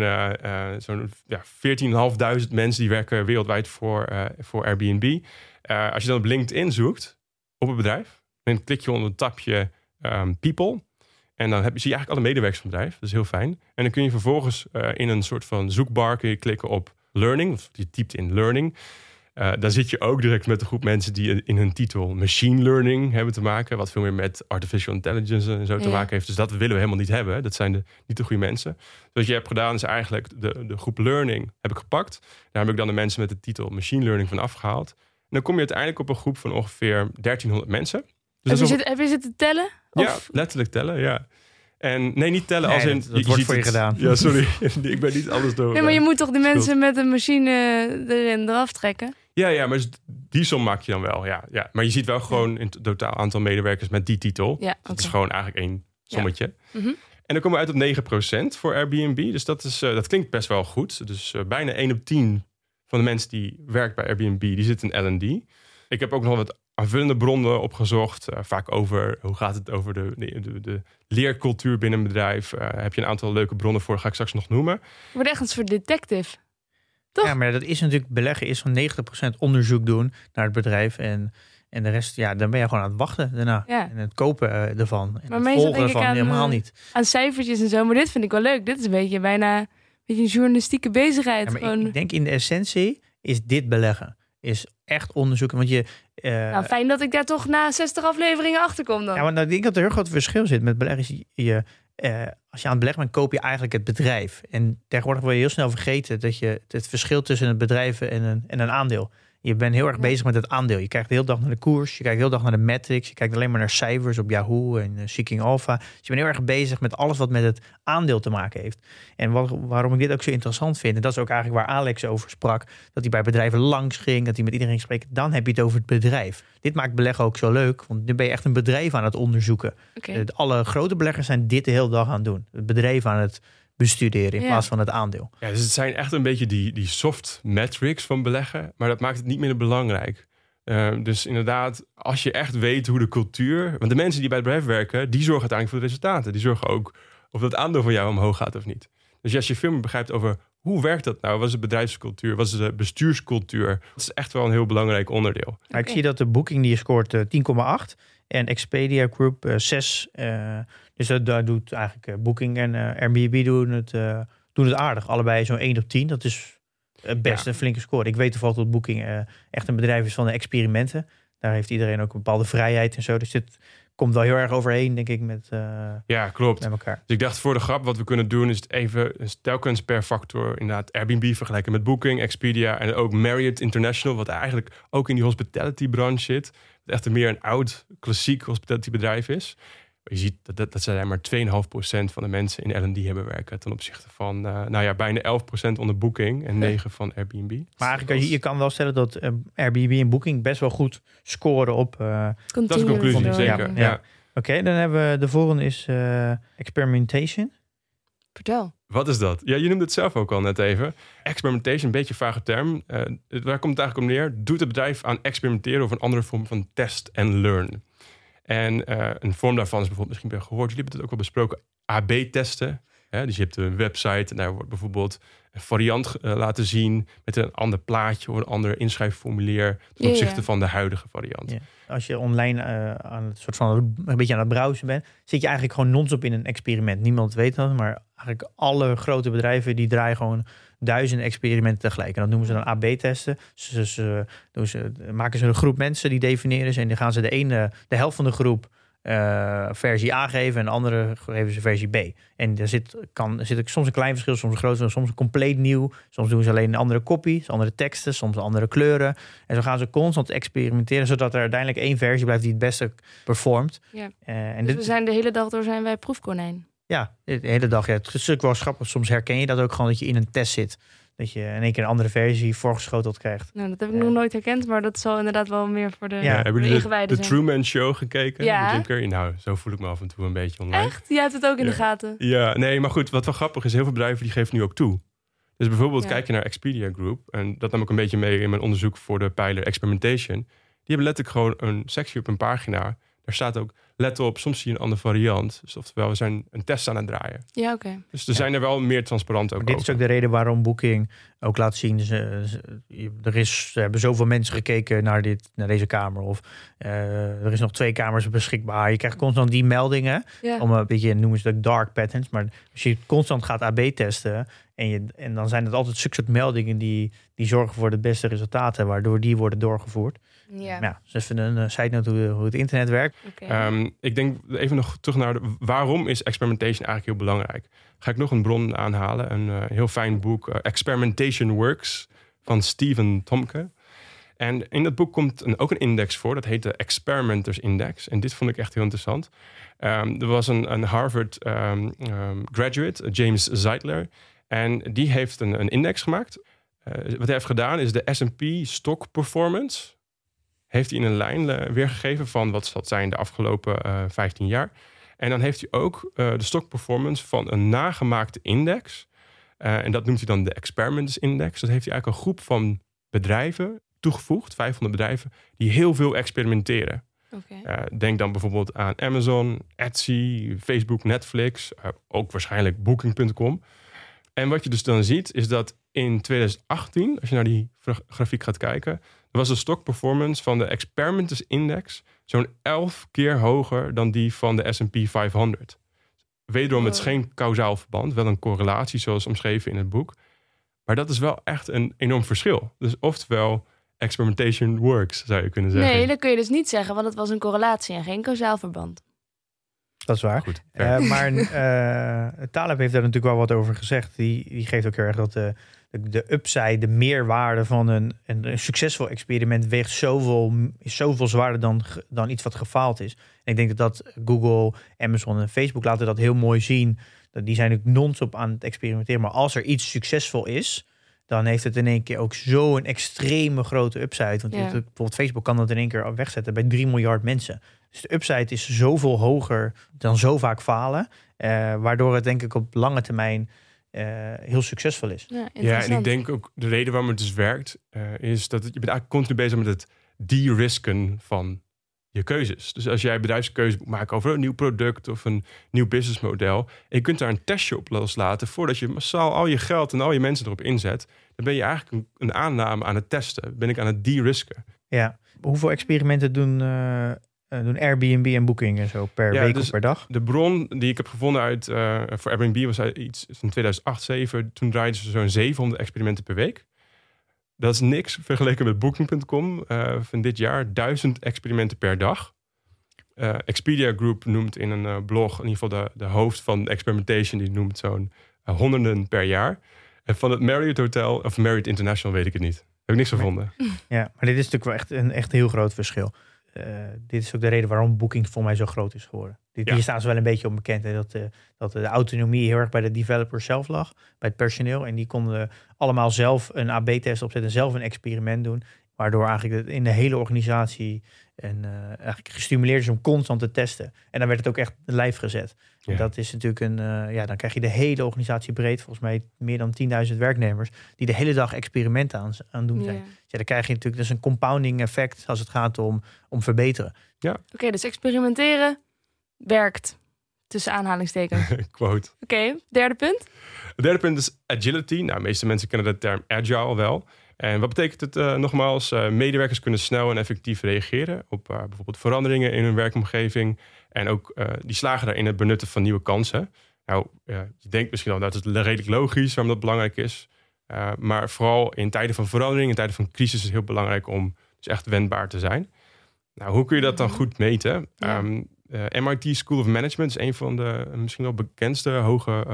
zo'n ja, 14.500 mensen die werken wereldwijd voor, voor Airbnb. Als je dan op LinkedIn zoekt op een bedrijf, dan klik je onder het tapje ehm, People. En dan heb, je- zie je eigenlijk alle medewerkers van het bedrijf. Dat is heel fijn. En dan kun je vervolgens eh, in een soort van zoekbar kun je klikken op Learning. Of je typt in Learning. Eh dan zit je ook direct met een groep mensen die in hun titel machine learning hebben te maken. Wat veel meer met artificial intelligence en zo te
Ja.
maken heeft. Dus dat willen we helemaal niet hebben. Dat zijn de, niet de goede mensen. Dus wat je hebt gedaan is eigenlijk de, de groep learning heb ik gepakt. Daar heb ik dan de mensen met de titel machine learning van afgehaald. En dan kom je uiteindelijk op een groep van ongeveer 1300 mensen. Dus
heb, je zit, heb je zitten tellen?
Ja,
Of,
letterlijk tellen, ja. En nee, niet tellen
Nee,
als in...
dat- dat wordt
ziet
voor je gedaan.
Ja, sorry. ik ben niet alles door.
nee, maar je moet toch die
schuld.
mensen met een machine erin eraf trekken?
Ja, ja, maar die som maak je dan wel, ja. ja. Maar je ziet wel gewoon in het totaal aantal medewerkers met die titel.
Ja,
Dat is gewoon eigenlijk één sommetje.
Mhm.
En dan komen we uit op 9% voor Airbnb. Dus dat, is, eh, dat klinkt best wel goed. Dus eh, bijna 1 op 10 van de mensen die werkt bij Airbnb, die zit in L&D. Ik heb ook nog wat aanvullende bronnen opgezocht. eh, vaak over hoe gaat het over de, de, de, de leercultuur binnen een bedrijf. Eh, heb je een aantal leuke bronnen voor, ga ik straks nog noemen.
Je wordt echt een soort detective. Toch?
Ja, maar dat is natuurlijk, beleggen is van 90% onderzoek doen naar het bedrijf. En, en de rest, ja, dan ben je gewoon aan het wachten daarna.
Ja.
En het kopen eh, ervan. En
Maar
het volgen ervan
aan,
helemaal niet.
Aan cijfertjes en zo. Maar dit vind ik wel leuk. Dit is een beetje bijna een, beetje een journalistieke bezigheid.
Ja, maar ik- ik denk in de essentie is dit beleggen. Is echt onderzoeken. Want je, eh,
nou, fijn dat ik daar toch na 60 afleveringen achter kom dan.
Ja, want ik denk dat er een heel groot verschil zit met beleggen. is Je, eh, als je aan het beleggen bent, koop je eigenlijk het bedrijf. En tegenwoordig word je heel snel vergeten dat je het verschil tussen het bedrijf en een, en een aandeel. Je bent heel erg bezig met het aandeel. Je kijkt de hele dag naar de koers, je kijkt de hele dag naar de metrics, je kijkt alleen maar naar cijfers op Yahoo en eh, Seeking Alpha. Dus je bent heel erg bezig met alles wat met het aandeel te maken heeft. En wat, waarom ik dit ook zo interessant vind, en dat is ook eigenlijk waar Alex over sprak, dat hij bij bedrijven langs ging, dat hij met iedereen spreekt, dan heb je het over het bedrijf. Dit maakt beleggen ook zo leuk, want nu ben je echt een bedrijf aan het onderzoeken. Alle grote beleggers zijn dit de hele dag aan het doen. Het bedrijf aan het bestuderen in
Ja.
plaats van het aandeel.
Ja, dus het zijn echt een beetje die, die soft metrics van beleggen, maar dat maakt het niet minder belangrijk. Eh, dus inderdaad, als je echt weet hoe de cultuur. Want de mensen die bij het bedrijf werken, die zorgen uiteindelijk voor de resultaten. Die zorgen ook of dat aandeel van jou omhoog gaat of niet. Dus als je veel meer begrijpt over hoe werkt dat nou? Wat is de bedrijfscultuur? Wat is de bestuurscultuur? Dat is echt wel een heel belangrijk onderdeel.
Maar ik zie dat de Booking die scoort eh, 10,8 en Expedia Group eh, 6. Eh, dus dat, daar doet eigenlijk eh, Booking en eh, Airbnb doen het, eh, doen het aardig. Allebei zo'n 1 op 10. Dat is het best
Ja.
een flinke score. Ik weet toevallig dat Booking eh, echt een bedrijf is van de experimenten. Daar heeft iedereen ook een bepaalde vrijheid en zo. Dus dit komt wel heel erg overeen, denk ik, met, eh,
Ja, klopt.
met elkaar.
Dus ik dacht voor de grap, wat we kunnen doen is het even telkens per factor inderdaad Airbnb vergelijken met Booking, Expedia en ook Marriott International, wat eigenlijk ook in die hospitality branche zit. Echt een meer een oud, klassiek hospitality bedrijf is. Je ziet dat, dat, dat zij maar 2,5% van de mensen in L&D hebben werken ten opzichte van, eh, nou ja, bijna 11% onder Booking en 9% van Airbnb.
Maar eigenlijk, je, je kan wel stellen dat eh, Airbnb en Booking best wel goed scoren op... eh,
Dat is de conclusie, zeker.
ja.
Ja.
Oké, dan hebben we de volgende is eh, Experimentation.
Vertel.
Wat is dat? Ja, je noemde het zelf ook al net even. Experimentation, een beetje een vage term. Eh, het- waar komt het eigenlijk om neer? Doet het bedrijf aan experimenteren of een andere vorm van test en learn? En eh, een vorm daarvan is bijvoorbeeld, misschien heb je gehoord, jullie hebben het ook al besproken, AB-testen. dus je hebt een website en daar wordt bijvoorbeeld een variant eh, laten zien met een ander plaatje of een ander inschrijfformulier ten
Ja,
opzichte
ja.
van de huidige variant.
Ja. Als je online eh, aan het soort van een beetje aan het browsen bent, zit je eigenlijk gewoon non-stop in een experiment. Niemand weet dat, maar eigenlijk alle grote bedrijven die draaien gewoon duizenden experimenten tegelijk. En dat noemen ze dan AB-testen. Ze, maken ze een groep mensen, die definiëren ze en dan gaan ze de ene, de helft van de groep eh, versie A geven en de andere geven ze versie B. En daar zit, kan, er zit soms een klein verschil, soms een groot verschil, soms compleet nieuw. Soms doen ze alleen een andere kopie, andere teksten, soms andere kleuren. En zo gaan ze constant experimenteren, zodat er uiteindelijk één versie blijft die het beste performt.
Ja.
Eh, en
Dus
dit,
we zijn de hele dag door zijn wij proefkonijn.
Ja, de hele dag. Ja, het is natuurlijk wel grappig. Soms herken je dat ook gewoon dat je in een test zit. Dat je in één keer een andere versie voorgeschoteld krijgt.
Nou, dat heb ik
Ja.
nog nooit herkend, maar dat zal inderdaad wel meer voor de,
Ja,
Ja, hebben
de
jullie de. Truman Show gekeken?
Ja.
Met Jim Carrey? Nou, zo voel ik me af en toe een beetje online.
Echt? Jij hebt het ook in
Ja.
de gaten.
Ja, nee, maar goed, wat wel grappig is, heel veel bedrijven die geven nu ook toe. Dus bijvoorbeeld
Ja.
kijk je naar Expedia Group, en dat nam ik een beetje mee in mijn onderzoek voor de pijler Experimentation. Die hebben letterlijk gewoon een sectie op een pagina. Daar staat ook, let op, soms zie je een andere variant. Dus oftewel, we zijn een test aan het draaien.
Ja, oké.
Dus er zijn er wel meer transparant ook
Maar dit is ook de reden waarom Booking ook laat zien. Ze, er, is, er hebben zoveel mensen gekeken naar, dit, naar deze kamer. Of eh, er is nog twee kamers beschikbaar. Je krijgt constant die meldingen.
Ja.
Om een beetje, noemen ze ook dark patterns. Maar als je constant gaat AB testen. En, je, en dan zijn het altijd zulke soort meldingen die, die zorgen voor de beste resultaten. Waardoor die worden doorgevoerd.
Ja.
Ja, dus even een uh, side note hoe, hoe het internet werkt.
Ehm, ik denk even nog terug naar de, waarom is experimentation eigenlijk heel belangrijk. Ga ik nog een bron aanhalen, een eh, heel fijn boek, eh, Experimentation Works van Stephen Tomke. En in dat boek komt een, ook een index voor, dat heet de Experimenters Index. En dit vond ik echt heel interessant. Ehm, er was een, een Harvard ehm, graduate, James Zeitler, en die heeft een, een index gemaakt. Eh, wat hij heeft gedaan is de S&P Stock Performance heeft hij in een lijn eh, weergegeven van wat zal zijn de afgelopen eh 15 jaar. En dan heeft hij ook eh, de stock performance van een nagemaakte index. Eh, en dat noemt hij dan de Experiments Index. Dat heeft hij eigenlijk een groep van bedrijven toegevoegd, 500 bedrijven, die heel veel experimenteren. Eh, denk dan bijvoorbeeld aan Amazon, Etsy, Facebook, Netflix, eh, ook waarschijnlijk Booking.com. En wat je dus dan ziet, is dat in 2018, als je naar die gra- grafiek gaat kijken, was de stock performance van de Experimenters Index zo'n 11 keer hoger dan die van de SP 500. Wederom, het is
Wow.
geen kausaal verband, wel een correlatie zoals omschreven in het boek. Maar dat is wel echt een enorm verschil. Dus oftewel, experimentation works, zou je kunnen zeggen.
Nee, dat kun je dus niet zeggen, want het was een correlatie en geen kausaal verband.
Dat is waar.
Goed.
Eh, maar eh Taleb heeft daar natuurlijk wel wat over gezegd. Die, die geeft ook heel erg dat de, de, de upside, de meerwaarde van een, een, een succesvol experiment weegt zoveel, zoveel zwaarder dan, dan iets wat gefaald is. En ik denk dat dat Google, Amazon en Facebook laten dat heel mooi zien. Dat die zijn natuurlijk non-stop aan het experimenteren. Maar als er iets succesvol is, dan heeft het in één keer ook zo'n extreme grote upside. Want
Ja.
bijvoorbeeld Facebook kan dat in één keer wegzetten bij 3 miljard mensen. Dus de upside is zoveel hoger dan zo vaak falen. eh, waardoor het denk ik op lange termijn eh, heel succesvol is.
Ja,
Ja, en ik denk ook de reden waarom het dus werkt, eh, is dat het, je bent eigenlijk continu bezig met het de-risken van je keuzes. Dus als jij bedrijfskeuze moet maken over een nieuw product of een nieuw businessmodel, en je kunt daar een testje op loslaten voordat je massaal al je geld en al je mensen erop inzet, dan ben je eigenlijk een, een aanname aan het testen. Ben ik aan het de-risken.
Ja. Hoeveel experimenten doen, uh, doen Airbnb en Booking en zo per week
dus
of per dag?
De bron die ik heb gevonden uit uh, voor Airbnb was uit iets in 2008, 7. Toen draaiden ze zo'n 700 experimenten per week. Dat is niks vergeleken met Booking.com uh, van dit jaar. Duizend experimenten per dag. Expedia Group noemt in een blog, in ieder geval de, de hoofd van experimentation, die noemt zo'n honderden per jaar. En van het Marriott Hotel, of Marriott International, weet ik het niet. Heb ik niks gevonden.
Ja, maar dit is natuurlijk wel echt een echt heel groot verschil. Dit is ook de reden waarom Booking voor mij zo groot is geworden. Hier ja. staan ze wel een beetje onbekend. Hè, dat, dat de autonomie heel erg bij de developer zelf lag, bij het personeel. En die konden allemaal zelf een AB-test opzetten, zelf een experiment doen. Waardoor eigenlijk in de hele organisatie en, uh, eigenlijk gestimuleerd is om constant te testen. En dan werd het ook echt lijf gezet. Ja. En dat is natuurlijk een, uh, ja, dan krijg je de hele organisatie breed, volgens mij meer dan 10.000 werknemers, die de hele dag experimenten aan, aan doen zijn. Ja. Dus ja, dan krijg je natuurlijk dus een compounding effect als het gaat om, om verbeteren.
Ja.
Oké, okay, dus experimenteren werkt. Tussen aanhalingstekens.
Quote.
Oké, okay, derde punt.
Het derde punt is agility. Nou, de meeste mensen kennen de term agile wel. En wat betekent het uh, nogmaals? Uh, medewerkers kunnen snel en effectief reageren op uh, bijvoorbeeld veranderingen in hun werkomgeving. En ook die slagen daarin het benutten van nieuwe kansen. Nou, je denkt misschien al dat het redelijk logisch waarom dat belangrijk is. maar vooral in tijden van verandering, in tijden van crisis is het heel belangrijk om dus echt wendbaar te zijn. Nou, hoe kun je dat dan goed meten? Ja. Um, MIT School of Management is een van de misschien wel bekendste hoge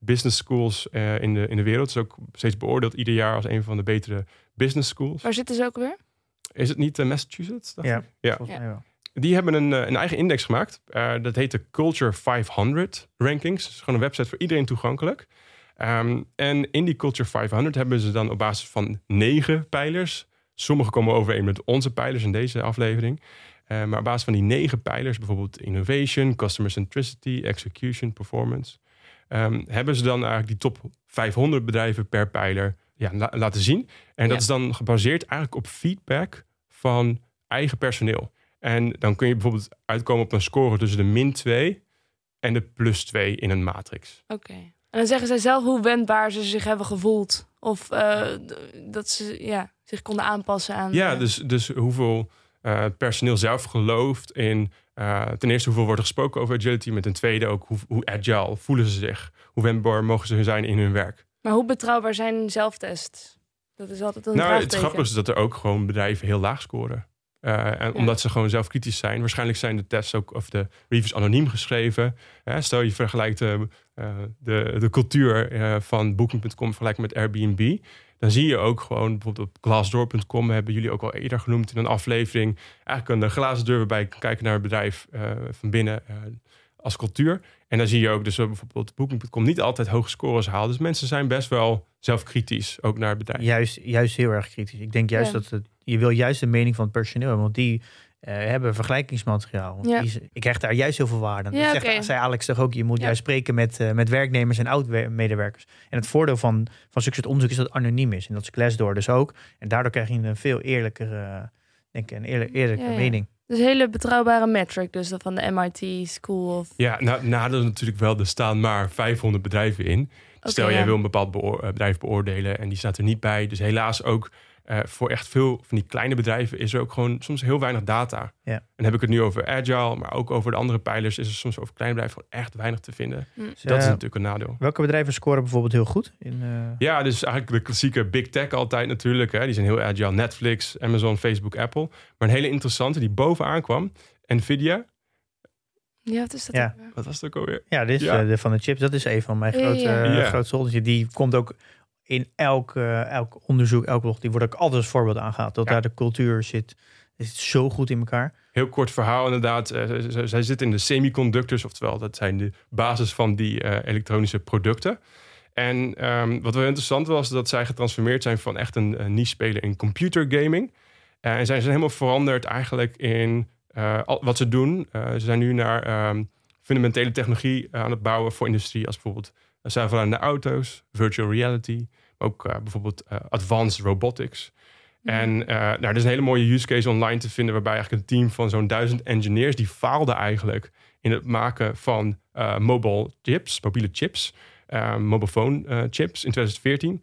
business schools uh, in, de, in de wereld. Het is ook steeds beoordeeld ieder jaar als een van de betere business schools.
Waar zitten ze ook weer?
Is het niet uh, Massachusetts?
Ja,
ik? ja. Die hebben een, een eigen index gemaakt. Uh, dat heet de Culture 500 Rankings. Dat is gewoon een website voor iedereen toegankelijk. Um, en in die Culture 500 hebben ze dan op basis van negen pijlers. Sommige komen overeen met onze pijlers in deze aflevering. Uh, maar op basis van die negen pijlers, bijvoorbeeld innovation, customer centricity, execution, performance, um, hebben ze dan eigenlijk die top 500 bedrijven per pijler ja, la laten zien. En dat
Ja.
is dan gebaseerd eigenlijk op feedback van eigen personeel. En dan kun je bijvoorbeeld uitkomen op een score tussen de min 2 en de plus 2 in een matrix.
Oké. En dan zeggen zij zelf hoe wendbaar ze zich hebben gevoeld. Of eh, dat ze ja, zich konden aanpassen aan...
Ja,
eh,
dus, dus hoeveel eh, personeel zelf gelooft in... eh, ten eerste hoeveel wordt er gesproken over agility... maar ten tweede ook hoe, hoe agile voelen ze zich. Hoe wendbaar mogen ze zijn in hun werk.
Maar hoe betrouwbaar zijn zelftests? Dat is altijd een
Nou, het grappige is dat er ook gewoon bedrijven heel laag scoren. Eh, en omdat ze gewoon zelf kritisch zijn. Waarschijnlijk zijn de tests ook, of de reviews anoniem geschreven. Stel je vergelijkt eh, de, de cultuur van Booking.com vergelijkt met Airbnb. Dan zie je ook gewoon, bijvoorbeeld op Glassdoor.com hebben jullie ook al eerder genoemd in een aflevering. Eigenlijk een glazen deur waarbij kijken naar het bedrijf eh, van binnen eh, als cultuur. En dan zie je ook dus bijvoorbeeld Booking.com niet altijd hoge scores haalt. Dus mensen zijn best wel zelfkritisch, ook naar het bedrijf.
Juist, juist heel erg kritisch. Ik denk juist
Ja.
dat het, je wil juist de mening van het personeel hebben, want die eh, hebben vergelijkingsmateriaal. Want
Ja.
die, ik krijg daar juist heel veel waarde aan.
Ja,
dat zegt, zei Alex toch ook, je moet
Ja.
juist spreken met, eh, met werknemers en oud-medewerkers. En het voordeel van, van zulke soort onderzoek is dat het anoniem is. En dat is Glassdoor dus ook. En daardoor krijg je een veel eerlijkere, eh, denk ik, een eerlijk, eerlijke
Ja, ja.
mening.
Dus een hele betrouwbare metric dus van de MIT School of...
Ja, nou, nadeel natuurlijk wel, er staan maar 500 bedrijven in. Stel, jij
ja.
wil een bepaald beoor- eh, bedrijf beoordelen en die staat er niet bij. Dus helaas ook eh, voor echt veel van die kleine bedrijven is er ook gewoon soms heel weinig data.
Ja.
En dan heb ik het nu over agile, maar ook over de andere pijlers is er soms over kleine bedrijven gewoon echt weinig te vinden.
Hm.
Dus,
Dat is
eh,
natuurlijk een nadeel.
welke bedrijven scoren bijvoorbeeld heel goed? In, eh,
Ja, dus eigenlijk de klassieke big tech altijd natuurlijk. Hè. Die zijn heel agile. Netflix, Amazon, Facebook, Apple. Maar een hele interessante die bovenaan kwam. Nvidia.
Ja, wat is dat?
Ja.
Wat was het ook alweer?
Ja, dit is
Ja.
eh, de, van de chips. Dat is een van mijn grote,
ja.
Ja.
grootste holders. Die komt ook in elk, elk onderzoek, elk blog. Die wordt ook altijd als voorbeeld aangehaald. Dat
Ja.
daar de cultuur zit, is zo goed in elkaar.
Heel kort verhaal inderdaad. Eh, z- z- zij zitten in de semiconductors, oftewel dat zijn de basis van die eh, elektronische producten. En ehm, wat wel interessant was, dat zij getransformeerd zijn van echt een, een niche speler in computergaming. Eh, en zij zijn helemaal veranderd eigenlijk in al- wat ze doen. Ze zijn nu naar ehm, fundamentele technologie aan het bouwen voor industrie, als bijvoorbeeld zelfrijdende auto's, virtual reality, ook eh, bijvoorbeeld eh, advanced robotics. En eh, nou, er is een hele mooie use case online te vinden... waarbij eigenlijk een team van zo'n duizend engineers... die faalde eigenlijk in het maken van mobile chips, mobiele chips... Mobile phone chips in 2014.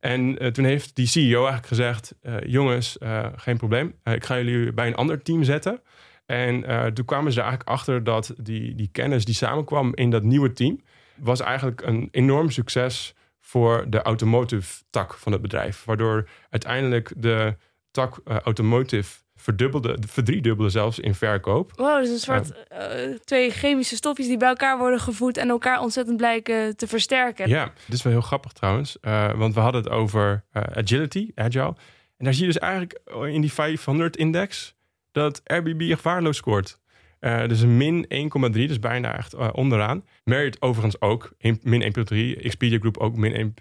En toen heeft die CEO eigenlijk gezegd... jongens, geen probleem, ik ga jullie bij een ander team zetten... En toen kwamen ze er eigenlijk achter dat die, die kennis die samenkwam in dat nieuwe team, was eigenlijk een enorm succes voor de automotive tak van het bedrijf. Waardoor uiteindelijk de tak uh, automotive verdubbelde, verdriedubbelde zelfs in verkoop.
Wow, dus een soort uh, twee chemische stofjes die bij elkaar worden gevoed en elkaar ontzettend blijken te versterken.
Ja, dit is wel heel grappig trouwens, uh, want we hadden het over agility, agile. En daar zie je dus eigenlijk in die 500-index dat Airbnb echt waardeloos scoort. Uh, dus een min 1,3, dus bijna echt uh, onderaan. Marriott overigens ook, min 1,3. Expedia Group ook min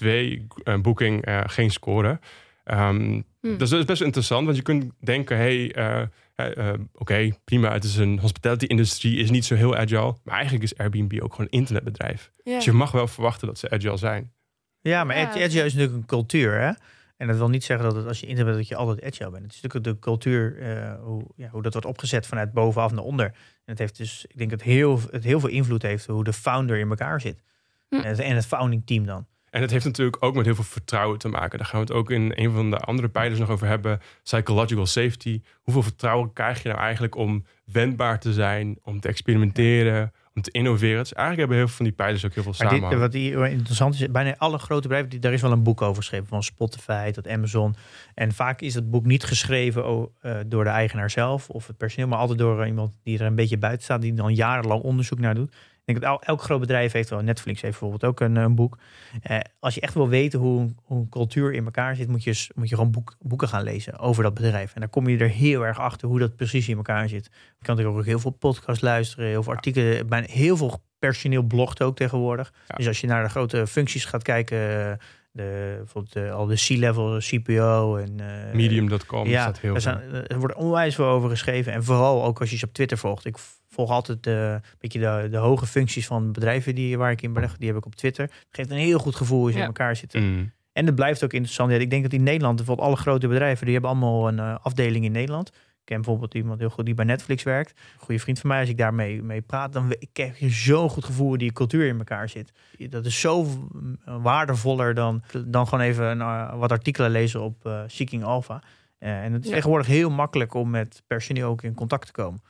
1,2. Uh, Booking geen score. Um, hmm. Dus dat is best interessant, want je kunt denken... hey, oké, okay, prima, het is een hospitality-industrie, is niet zo heel agile. Maar eigenlijk is Airbnb ook gewoon een internetbedrijf. Yeah. Dus je mag wel verwachten dat ze agile zijn.
Ja, maar agile is natuurlijk een cultuur, hè? En dat wil niet zeggen dat het, als je internet bent, dat je altijd agile bent. Het is natuurlijk de cultuur, uh, hoe, ja, hoe dat wordt opgezet vanuit bovenaf naar onder. En het heeft dus, ik denk dat het heel, het heel veel invloed heeft hoe de founder in elkaar zit. Hm. En, het, en het founding team dan.
En het heeft natuurlijk ook met heel veel vertrouwen te maken. Daar gaan we het ook in een van de andere pijlers nog over hebben. Psychological safety. Hoeveel vertrouwen krijg je nou eigenlijk om wendbaar te zijn, om te experimenteren, om te innoveren. Dus eigenlijk hebben heel veel van die pijlers ook heel veel samen.
Dit, wat hier interessant is, bijna alle grote bedrijven, daar is wel een boek over geschreven. Van Spotify tot Amazon. En vaak is het boek niet geschreven uh, door de eigenaar zelf of het personeel, maar altijd door iemand die er een beetje buiten staat, die dan jarenlang onderzoek naar doet denk dat elk groot bedrijf heeft wel. Netflix heeft bijvoorbeeld ook een, een boek. Eh, als je echt wil weten hoe, hoe een cultuur in elkaar zit, moet je, moet je gewoon boek, boeken gaan lezen over dat bedrijf. En dan kom je er heel erg achter hoe dat precies in elkaar zit. Je kan natuurlijk ook heel veel podcasts luisteren, heel veel artikelen. Bijna heel veel personeel blogt ook tegenwoordig. Dus als je naar de grote functies gaat kijken. De, bijvoorbeeld de, al de C-level, CPO en... Uh,
Medium.com ja, staat heel er, zijn,
er wordt onwijs veel over geschreven. En vooral ook als je ze op Twitter volgt. Ik volg altijd de, beetje de, de hoge functies van bedrijven die, waar ik in beleg. Die heb ik op Twitter. Het geeft een heel goed gevoel als je in elkaar zitten. Mm. En het blijft ook interessant. ik denk dat in Nederland, bijvoorbeeld alle grote bedrijven, die hebben allemaal een uh, afdeling in Nederland. Ik ken bijvoorbeeld iemand heel goed die bij Netflix werkt. Een goede vriend van mij, als ik daarmee mee praat, dan ik krijg je zo'n goed gevoel die cultuur in elkaar zit. Dat is zo waardevoller dan, dan gewoon even een, uh, wat artikelen lezen op uh, Seeking Alpha. en het is tegenwoordig heel makkelijk om met personeel ook in contact te komen.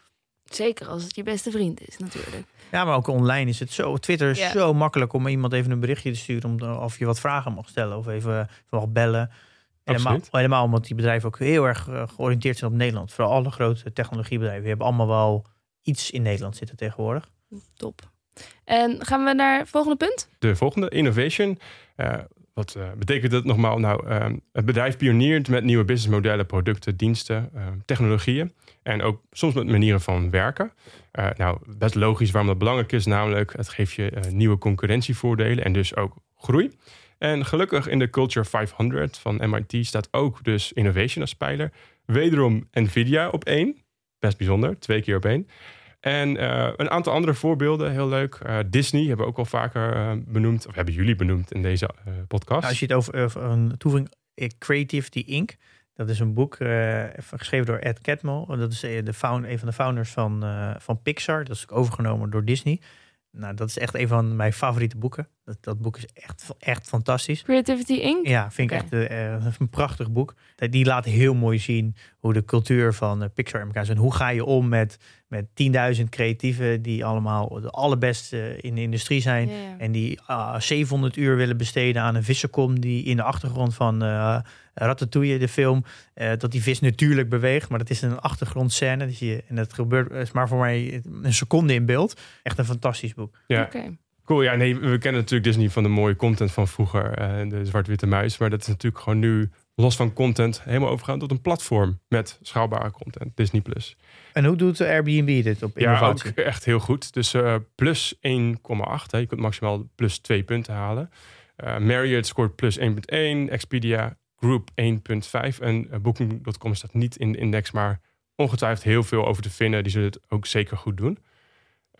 Zeker als het je beste vriend is, natuurlijk.
Ja, maar ook online is het zo. Twitter is zo makkelijk om iemand even een berichtje te sturen. Om, of je wat vragen mag stellen of even, mag bellen. Helemaal, helemaal omdat die bedrijven ook heel erg eh, georiënteerd zijn op Nederland. Vooral alle grote technologiebedrijven. Die hebben allemaal wel iets in Nederland zitten tegenwoordig.
Top. En gaan we naar het volgende punt?
De volgende, innovation. Uh, wat uh, betekent dat nogmaals? Nou, uh, het bedrijf pioniert met nieuwe businessmodellen, producten, diensten, uh, technologieën. En ook soms met manieren van werken. Uh, nou, best logisch waarom dat belangrijk is. Namelijk, het geeft je nieuwe concurrentievoordelen en dus ook groei. En gelukkig in de Culture 500 van MIT staat ook dus innovation als pijler. Wederom Nvidia op één. Best bijzonder, twee keer op één. En uh, een aantal andere voorbeelden, heel leuk. Uh, Disney hebben we ook al vaker uh, benoemd, of hebben jullie benoemd in deze podcast. Nou,
als je het over, over een toevoeging, Creativity Inc. Dat is een boek geschreven door Ed Catmull. Dat is de found, een van de founders van, van Pixar. Dat is ook overgenomen door Disney. Nou, dat is echt een van mijn favoriete boeken. Dat, dat boek is echt, echt fantastisch.
Creativity Inc?
Ja, vind ik echt uh, een prachtig boek. Die laat heel mooi zien hoe de cultuur van Pixar in elkaar zit. En hoe ga je om met, met 10.000 creatieven die allemaal de allerbeste in de industrie zijn. En die uh, ah, 700 uur willen besteden aan een vissenkom die in de achtergrond van uh, Ratatouille, de film, uh, dat die vis natuurlijk beweegt. Maar dat is een achtergrondscène. Dus je, en dat gebeurt is maar voor mij een seconde in beeld. Echt een fantastisch boek.
Ja. Cool, ja, nee, we kennen natuurlijk Disney van de mooie content van vroeger, uh, de zwart-witte muis. Maar dat is natuurlijk gewoon nu, los van content, helemaal overgaan tot een platform met schaalbare content, Disney+. Plus.
En hoe doet Airbnb dit op innovatie?
Ja, ook echt heel goed. Dus uh, plus 1,8, je kunt maximaal plus 2 punten halen. Uh, Marriott scoort plus 1,1, Expedia Group 1,5 en Booking.com staat niet in de index, maar ongetwijfeld heel veel over te vinden. Die zullen het ook zeker goed doen.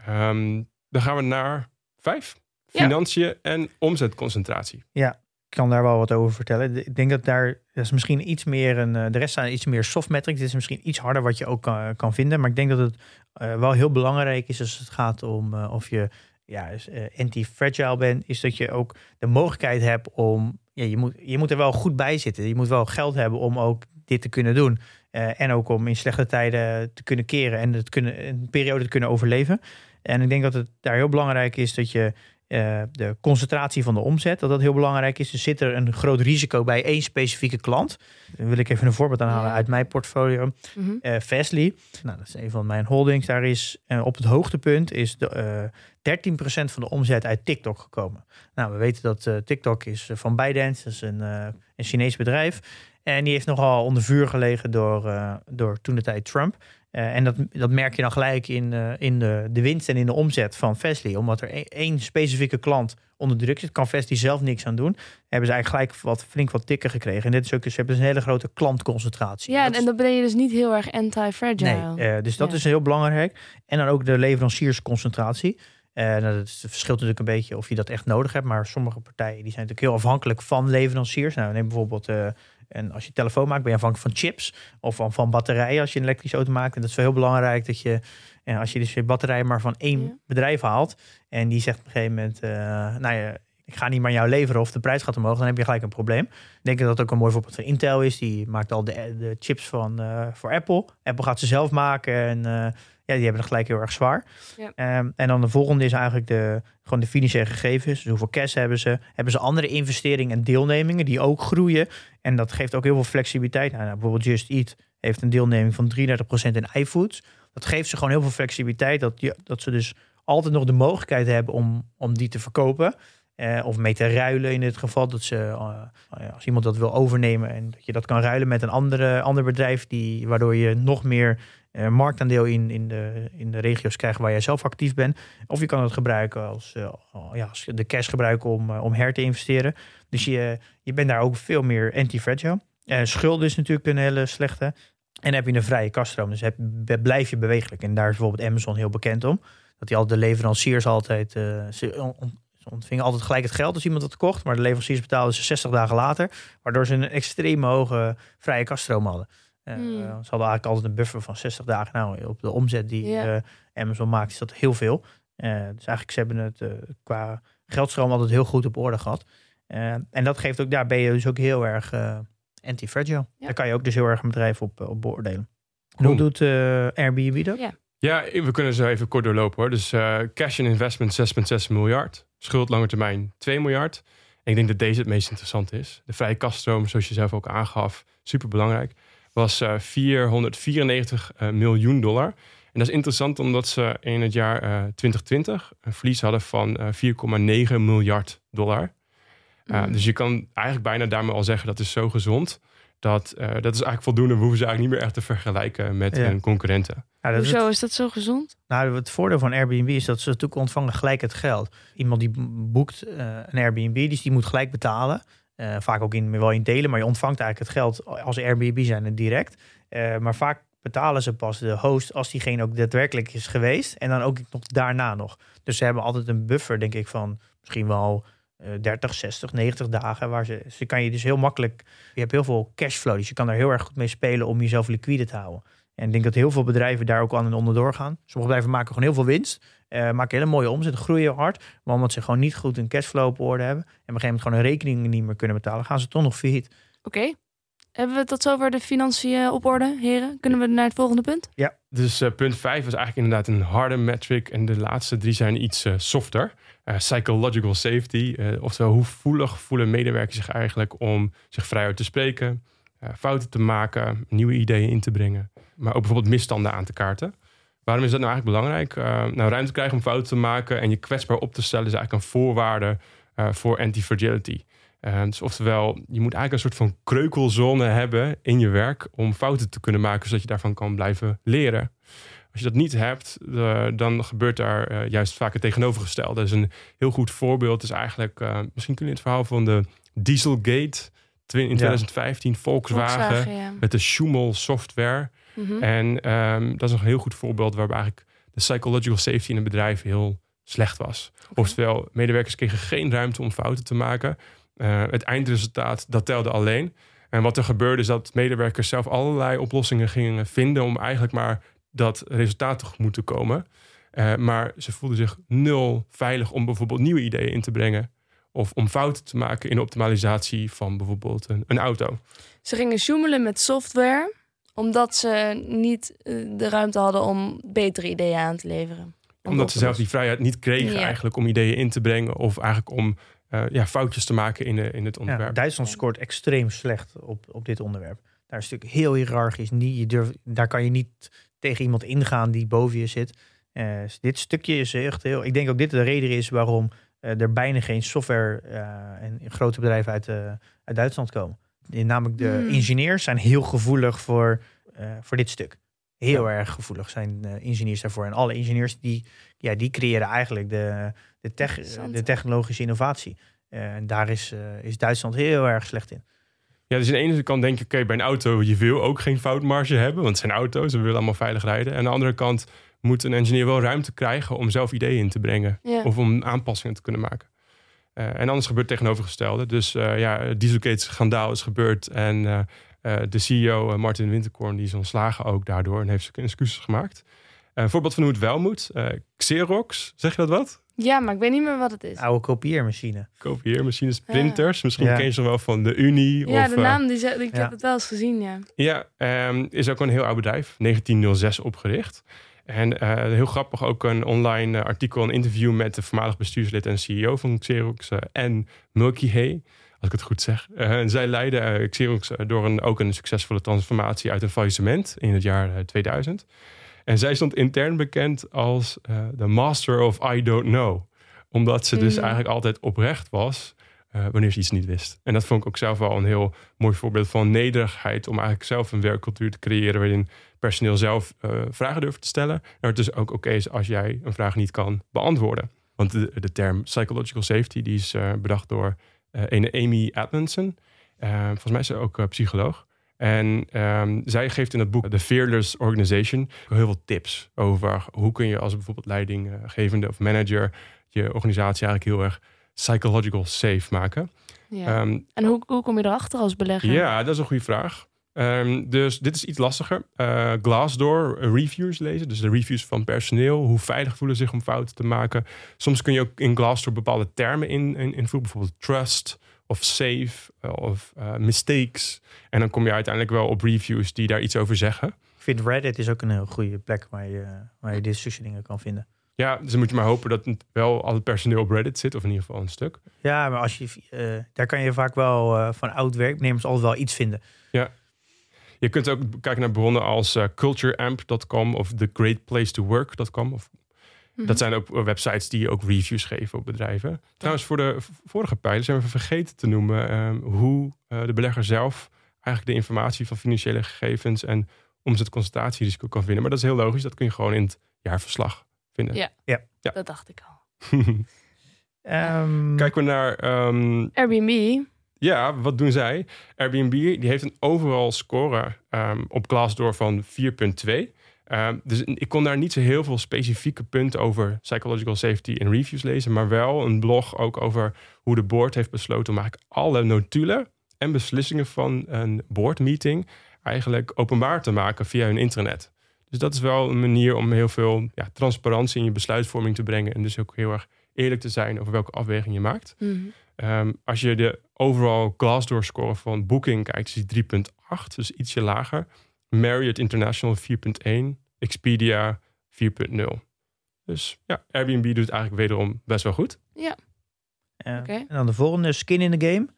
Um, dan gaan we naar Vijf. Financiën en omzetconcentratie.
Ja, kan daar wel wat over vertellen. Ik denk dat daar dat is misschien iets meer een. De rest zijn iets meer soft metrics. Dit is misschien iets harder wat je ook kan, kan vinden. Maar ik denk dat het wel heel belangrijk is als het gaat om of je ja, anti-fragile bent. Is dat je ook de mogelijkheid hebt om. Ja, je, moet, je moet er wel goed bij zitten. Je moet wel geld hebben om ook dit te kunnen doen. en ook om in slechte tijden te kunnen keren en het kunnen, een periode te kunnen overleven. En ik denk dat het daar heel belangrijk is dat je uh, de concentratie van de omzet, dat dat heel belangrijk is. Dus zit er een groot risico bij één specifieke klant. Dan wil ik even een voorbeeld aanhalen uit mijn portfolio. Mm uh, Fastly, nou, dat is een van mijn holdings. Daar is uh, op het hoogtepunt is de, 13% van de omzet uit TikTok gekomen. Nou, we weten dat TikTok is van ByteDance, dat is een, een Chinees bedrijf. En die heeft nogal onder vuur gelegen door, door toen de tijd Trump. Uh, en dat, dat merk je dan gelijk in, uh, in de, de winst en in de omzet van Fastly. Omdat er één specifieke klant onder druk zit, kan Fastly zelf niks aan doen. Hebben ze eigenlijk gelijk wat, flink wat tikken gekregen. En dit is ook, ze hebben dus een hele grote klantconcentratie.
Ja, en dan ben je dus niet heel erg anti-fragile.
Nee, uh, dus dat is heel belangrijk. En dan ook de leveranciersconcentratie. nou, dat verschilt natuurlijk een beetje of je dat echt nodig hebt. Maar sommige partijen die zijn natuurlijk heel afhankelijk van leveranciers. Nou, neem bijvoorbeeld en als je telefoon maakt, ben je afhankelijk van chips of van, van batterijen als je een elektrische auto maakt. En dat is wel heel belangrijk dat je, en als je dus je batterij maar van één bedrijf haalt. En die zegt op een gegeven moment, uh, nou ja, ik ga niet meer jou leveren of de prijs gaat omhoog, dan heb je gelijk een probleem. Ik denk dat dat ook een mooi voorbeeld van Intel is. Die maakt al de, de chips van, uh, voor Apple. Apple gaat ze zelf maken en uh, ja, die hebben het gelijk heel erg zwaar. Ja. Um, en dan de volgende is eigenlijk de, gewoon de financiële gegevens. Dus hoeveel cash hebben ze? Hebben ze andere investeringen en deelnemingen die ook groeien? En dat geeft ook heel veel flexibiliteit. Nou, nou, bijvoorbeeld Just Eat heeft een deelneming van 33% in iFoods. Dat geeft ze gewoon heel veel flexibiliteit. Dat, dat ze dus altijd nog de mogelijkheid hebben om, om die te verkopen. Eh, of mee te ruilen in dit geval. Dat ze, uh, als iemand dat wil overnemen en dat je dat kan ruilen met een andere, ander bedrijf, die, waardoor je nog meer uh, marktaandeel in, in, de, in de regio's krijgt waar jij zelf actief bent. Of je kan het gebruiken als, ja, als de cash gebruiken om, om her te investeren. Dus je, je bent daar ook veel meer anti-fragile. schuld is natuurlijk een hele slechte. En heb je een vrije kaststroom. Dus heb, blijf je bewegelijk. En daar is bijvoorbeeld Amazon heel bekend om. Dat die al de leveranciers altijd ze ontvingen altijd gelijk het geld als iemand het kocht. Maar de leveranciers betaalden ze 60 dagen later. Waardoor ze een extreem hoge vrije kaststroom hadden. Uh, Ze hadden eigenlijk altijd een buffer van 60 dagen. Nou, op de omzet die ja. uh, Amazon maakt, is dat heel veel. Uh, dus eigenlijk, ze hebben het qua geldstroom altijd heel goed op orde gehad. en dat geeft ook, daar ben je dus ook heel erg anti-fragile. Ja. Daar kan je ook dus heel erg een bedrijf op, op beoordelen. hoe doet Airbnb dat?
Ja. Ja, we kunnen zo even kort doorlopen hoor. Dus uh, cash and investment 6,6 miljard. Schuld lange termijn 2 miljard. En ik denk dat deze het meest interessant is. De vrije kaststroom, zoals je zelf ook aangaf, super belangrijk. Was uh, 494 uh, miljoen dollar. En dat is interessant omdat ze in het jaar 2020 een verlies hadden van 4,9 miljard dollar. Mm. Dus je kan eigenlijk bijna daarmee al zeggen dat is zo gezond dat, uh, dat is eigenlijk voldoende. We hoeven ze eigenlijk niet meer echt te vergelijken met hun concurrenten.
Ja, Hoezo is dat zo gezond?
Nou, het voordeel van Airbnb is dat ze natuurlijk ontvangen gelijk het geld. Iemand die boekt uh, een Airbnb, dus die moet gelijk betalen. Uh, vaak ook in, wel in delen, maar je ontvangt eigenlijk het geld als Airbnb zijn direct. maar vaak betalen ze pas de host als diegene ook daadwerkelijk is geweest. En dan ook nog daarna nog. Dus ze hebben altijd een buffer, denk ik, van misschien wel 30, 60, 90 dagen. Waar ze, ze kan je dus heel makkelijk. Je hebt heel veel cashflow. Dus je kan daar heel erg goed mee spelen om jezelf liquide te houden. En ik denk dat heel veel bedrijven daar ook aan en onderdoor gaan. Sommige bedrijven maken gewoon heel veel winst. Uh, maken hele mooie omzet, groeien hard. Maar omdat ze gewoon niet goed een cashflow op orde hebben. En op een gegeven moment gewoon hun rekeningen niet meer kunnen betalen. Gaan ze toch nog failliet.
Oké. Hebben we tot zover de financiën op orde, heren? Kunnen we naar het volgende punt?
Ja, dus uh, punt 5 was eigenlijk inderdaad een harde metric. En de laatste drie zijn iets uh, softer. Uh, psychological safety. oftewel, hoe voelig voelen medewerkers zich eigenlijk om zich vrijuit te spreken, fouten te maken, nieuwe ideeën in te brengen. Maar ook bijvoorbeeld misstanden aan te kaarten. Waarom is dat nou eigenlijk belangrijk? nou, ruimte krijgen om fouten te maken en je kwetsbaar op te stellen is eigenlijk een voorwaarde voor anti-fragility. Uh, dus oftewel, je moet eigenlijk een soort van kreukelzone hebben in je werk om fouten te kunnen maken, zodat je daarvan kan blijven leren. Als je dat niet hebt, dan gebeurt daar uh, juist vaak het tegenovergestelde. Dus een heel goed voorbeeld is eigenlijk, misschien kun je het verhaal van de Dieselgate in 2015, Volkswagen, Volkswagen ja. met de Schumel software. Mm -hmm. En um, dat is een heel goed voorbeeld waarbij eigenlijk de psychological safety in een bedrijf heel slecht was. Okay. Oftewel, medewerkers kregen geen ruimte om fouten te maken. Uh, het eindresultaat, dat telde alleen. En wat er gebeurde is dat medewerkers zelf allerlei oplossingen gingen vinden om eigenlijk maar dat resultaat tegemoet te komen. Uh, maar ze voelden zich nul veilig om bijvoorbeeld nieuwe ideeën in te brengen. Of om fouten te maken in de optimalisatie van bijvoorbeeld een, een auto.
Ze gingen zoemelen met software, omdat ze niet eh, de ruimte hadden om betere ideeën aan te leveren.
Omdat ze zelf die vrijheid niet kregen eigenlijk om ideeën in te brengen. Of eigenlijk om uh, ja, foutjes te maken in, de, in het onderwerp. Ja,
Duitsland scoort extreem slecht op, op dit onderwerp. Daar is natuurlijk heel hiërarchisch. Niet, je durft, daar kan je niet tegen iemand ingaan die boven je zit. Uh, dit stukje is echt heel. Ik denk ook dit de reden is waarom uh, er bijna geen software en grote bedrijven uit, uit Duitsland komen. Namelijk de hmm. ingenieurs zijn heel gevoelig voor, voor dit stuk. Heel erg gevoelig zijn ingenieurs daarvoor. En alle ingenieurs die, ja, die creëren eigenlijk de, de, tech, de technologische innovatie. Uh, en daar is, uh, is Duitsland heel erg slecht in.
Ja, dus aan de ene kant denk je, oké, bij een auto, je wil ook geen foutmarge hebben, want het zijn auto's, we willen allemaal veilig rijden. En aan de andere kant moet een engineer wel ruimte krijgen om zelf ideeën in te brengen. Ja. Of om aanpassingen te kunnen maken. Uh, en anders gebeurt het tegenovergestelde. Dus ja, Dieselgate-schandaal is gebeurd en de CEO Martin Winterkorn die is ontslagen ook daardoor en heeft zijn excuses gemaakt. een voorbeeld van hoe het wel moet. Xerox, zeg je dat wat?
Ja, maar ik weet niet meer wat het is.
Oude kopieermachine.
Kopieermachines, printers. Misschien ja. ken je ze wel van de Unie.
Ja,
of,
de naam, die, die ik heb het wel eens gezien, ja.
Ja, um, is ook een heel oud bedrijf. 1906 opgericht. En uh, heel grappig ook een online uh, artikel, een interview met de voormalig bestuurslid en CEO van Xerox uh, en Milky Hay. Als ik het goed zeg. en zij leidden Xerox door een, ook een succesvolle transformatie uit een faillissement in het jaar 2000. En zij stond intern bekend als uh, de master of I don't know. Omdat ze dus mm. eigenlijk altijd oprecht was uh, wanneer ze iets niet wist. En dat vond ik ook zelf wel een heel mooi voorbeeld van nederigheid. Om eigenlijk zelf een werkcultuur te creëren waarin personeel zelf uh, vragen durft te stellen. En het dus ook oké is als jij een vraag niet kan beantwoorden. Want de, term psychological safety die is bedacht door een Amy Edmondson. volgens mij is ze ook psycholoog. En um, zij geeft in het boek The Fearless Organization heel veel tips over hoe kun je als bijvoorbeeld leidinggevende of manager je organisatie eigenlijk heel erg psychological safe maken.
Ja. Um, en hoe, hoe kom je erachter als belegger?
Ja, dat is een goede vraag. Um, dus dit is iets lastiger. Uh, Glassdoor reviews lezen, dus de reviews van personeel. Hoe veilig voelen zich om fouten te maken. Soms kun je ook in Glassdoor bepaalde termen in, in, invoeren, bijvoorbeeld trust of safe eh, of uh, mistakes. En dan kom je uiteindelijk wel op reviews die daar iets over zeggen.
Ik vind Reddit is ook een heel goede plek waar je, waar je dit soort dingen kan vinden.
Ja, dus dan moet je maar hopen dat wel al het personeel op Reddit zit, of in ieder geval een stuk.
Ja, maar als je, uh, daar kan je vaak wel uh, van oud werknemers altijd wel iets vinden.
Ja. Je kunt ook kijken naar bronnen als uh, cultureamp.com of thegreatplacetowork.com of dat mhm. zijn ook websites die ook reviews geven op bedrijven. Trouwens, voor de vorige pijlen zijn we vergeten te noemen um, hoe uh, de belegger zelf eigenlijk de informatie van financiële gegevens en omzetconcentratierisico kan vinden. Maar dat is heel logisch, dat kun je gewoon in het jaarverslag vinden.
Ja, ja. ja. dat dacht ik al.
um, Kijken we naar
um, Airbnb.
Ja, wat doen zij? Airbnb die heeft een overal score um, op Glassdoor van 4,2. Ehm, dus ik kon daar niet zo heel veel specifieke punten over psychological safety in reviews lezen, maar wel een blog ook over hoe de board heeft besloten om eigenlijk alle notulen en beslissingen van een boardmeeting eigenlijk openbaar te maken via hun intranet. Dus dat is wel een manier om heel veel ja, transparantie in je besluitvorming te brengen en dus ook heel erg eerlijk te zijn over welke afweging je maakt. Mhm. Ehm, als je de overall Glassdoor score van Booking kijkt, is die 3.8, dus ietsje lager. Marriott International 4.1, Expedia 4.0. Dus ja, Airbnb doet het eigenlijk wederom best wel goed.
Ja.
Oké. En dan de volgende, skin in the game.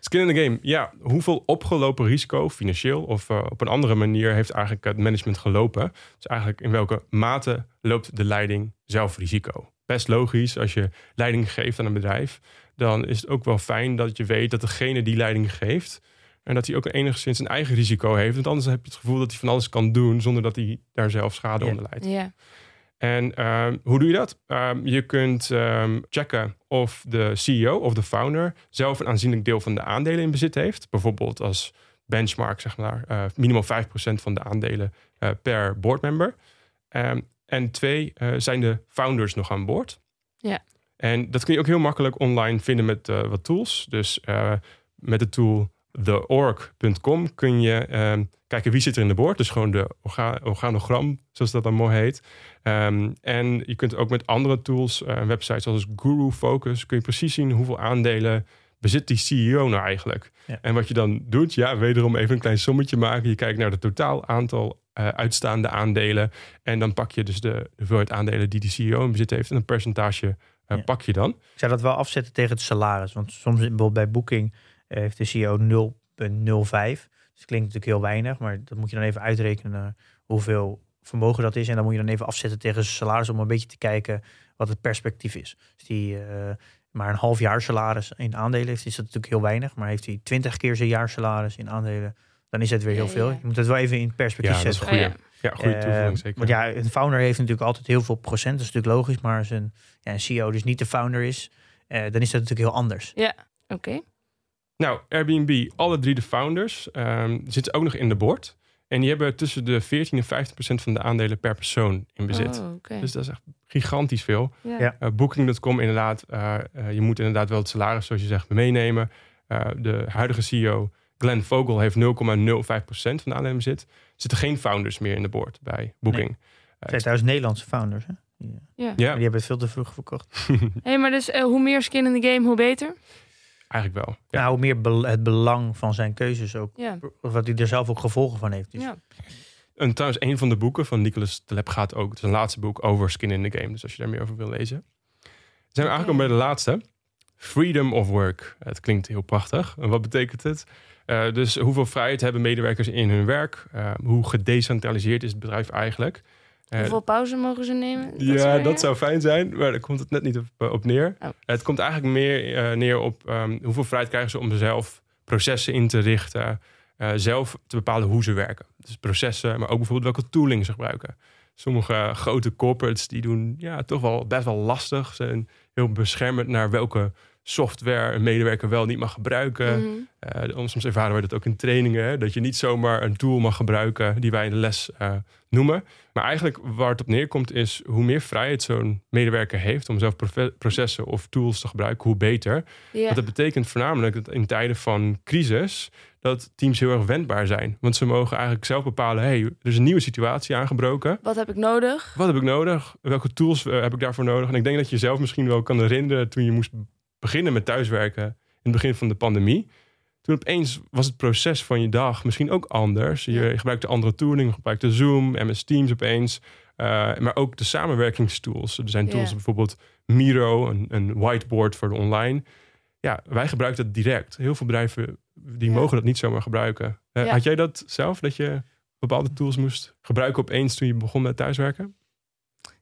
Skin in the game, ja. Hoeveel opgelopen risico, financieel of uh, op een andere manier, heeft eigenlijk het management gelopen? Dus eigenlijk in welke mate loopt de leiding zelf risico? Best logisch, als je leiding geeft aan een bedrijf, dan is het ook wel fijn dat je weet dat degene die leiding geeft, en dat hij ook enigszins een eigen risico heeft. Want anders heb je het gevoel dat hij van alles kan doen zonder dat hij daar zelf schade onder leidt.
Ja.
En ehm, hoe doe je dat? Ehm, je kunt ehm, checken of de CEO of de founder zelf een aanzienlijk deel van de aandelen in bezit heeft. Bijvoorbeeld als benchmark, zeg maar, uh, minimaal 5% van de aandelen uh, per boardmember. en twee, uh, zijn de founders nog aan boord?
Ja.
En dat kun je ook heel makkelijk online vinden met eh, wat tools. Dus met de tool theorg.com kun je ehm, kijken wie zit er in de boord. Dus gewoon de orga organogram, zoals dat dan mooi heet. Um, en je kunt ook met andere tools, uh, websites zoals Guru Focus, kun je precies zien hoeveel aandelen bezit die CEO nou eigenlijk.
Ja.
En wat je dan doet, ja, wederom even een klein sommetje maken. Je kijkt naar het totaal aantal uh, uitstaande aandelen. En dan pak je dus de, de hoeveelheid aandelen die die CEO in bezit heeft. En een percentage uh,
Ja.
pak je dan.
Ik zou dat wel afzetten tegen het salaris. Want soms bijvoorbeeld bij Booking eh, heeft de CEO 0,05. Dus klinkt natuurlijk heel weinig. Maar dat moet je dan even uitrekenen hoeveel vermogen dat is. En dan moet je dan even afzetten tegen zijn salaris om een beetje te kijken wat het perspectief is. Dus die eh, maar een half jaar salaris in aandelen heeft, is dat natuurlijk heel weinig. Maar heeft hij 20 keer zijn jaar salaris in aandelen, dan is het weer heel
Ja,
veel.
ja.
Je moet het wel even in perspectief
Ja, dat is
zetten.
Oh,
goeie.
ja.
Ja, goede
Eh,
toevoeging zeker.
Want ja, een founder heeft natuurlijk altijd heel veel procent. Dat is natuurlijk logisch. Maar als een, ja, een CEO dus niet de founder is, eh, dan is dat natuurlijk heel anders.
Oké.
Nou, Airbnb, alle drie de founders ehm, zitten ook nog in de board. En die hebben tussen de 14 en 15 procent van de aandelen per persoon in bezit.
Oh.
Dus dat is echt gigantisch veel.
Ja.
Ja.
Uh, Booking.com inderdaad, eh, eh, je moet inderdaad wel het salaris, zoals je zegt, meenemen. Uh, de huidige CEO, Glenn Vogel, heeft 0,05% van de aandelen bezit. Er zitten geen founders meer in de board bij Booking.
Het zijn trouwens Nederlandse founders. Hè? Die,
Ja.
Ja,
Die hebben het veel te vroeg verkocht.
Hey, maar dus eh, hoe meer skin in the game, hoe beter?
Eigenlijk wel. Ja.
Nou, hoe meer het belang van zijn keuzes ook.
Ja.
Of wat hij er zelf ook gevolgen van heeft. Dus
ja.
En trouwens, een van de boeken van Nicolas Taleb gaat ook, het is een laatste boek over skin in the game. Dus als je daar meer over wil lezen. Zijn we aangekomen bij de laatste. Freedom of work. Het klinkt heel prachtig. En wat betekent het? Uh, dus hoeveel vrijheid hebben medewerkers in hun werk? Uh, hoe gedecentraliseerd is het bedrijf eigenlijk?
Uh, hoeveel pauze mogen ze nemen?
Dat ja, dat zou fijn zijn, maar daar komt het net niet op, uh, op neer.
Oh.
Het komt eigenlijk meer uh, neer op um, hoeveel vrijheid krijgen ze om zelf processen in te richten. Uh, zelf te bepalen hoe ze werken. Dus processen, maar ook bijvoorbeeld welke tooling ze gebruiken. Sommige grote corporates die doen ja, toch wel best wel lastig. Ze zijn heel beschermend naar welke software een medewerker wel niet mag gebruiken.
Mm
-hmm. uh, soms ervaren wij dat ook in trainingen. Hè, dat je niet zomaar een tool mag gebruiken die wij in de les uh, noemen. Maar eigenlijk waar het op neerkomt is hoe meer vrijheid zo'n medewerker heeft om zelf processen of tools te gebruiken, hoe beter. Want dat betekent voornamelijk dat in tijden van crisis dat teams heel erg wendbaar zijn. Want ze mogen eigenlijk zelf bepalen, hey, er is een nieuwe situatie aangebroken.
Wat heb ik nodig?
Wat heb ik nodig? Welke tools uh, heb ik daarvoor nodig? En ik denk dat je zelf misschien wel kan herinneren toen je moest beginnen met thuiswerken in het begin van de pandemie. Toen opeens was het proces van je dag misschien ook anders. Je gebruikte andere tooling, je gebruikte Zoom, MS Teams opeens. Uh, maar ook de samenwerkingstools. Er zijn tools bijvoorbeeld Miro, een, een whiteboard voor de online. Ja, wij gebruiken dat direct. Heel veel bedrijven die
Ja.
mogen dat niet zomaar gebruiken. Uh,
Ja.
Had jij dat zelf, dat je bepaalde tools moest gebruiken opeens toen je begon met thuiswerken?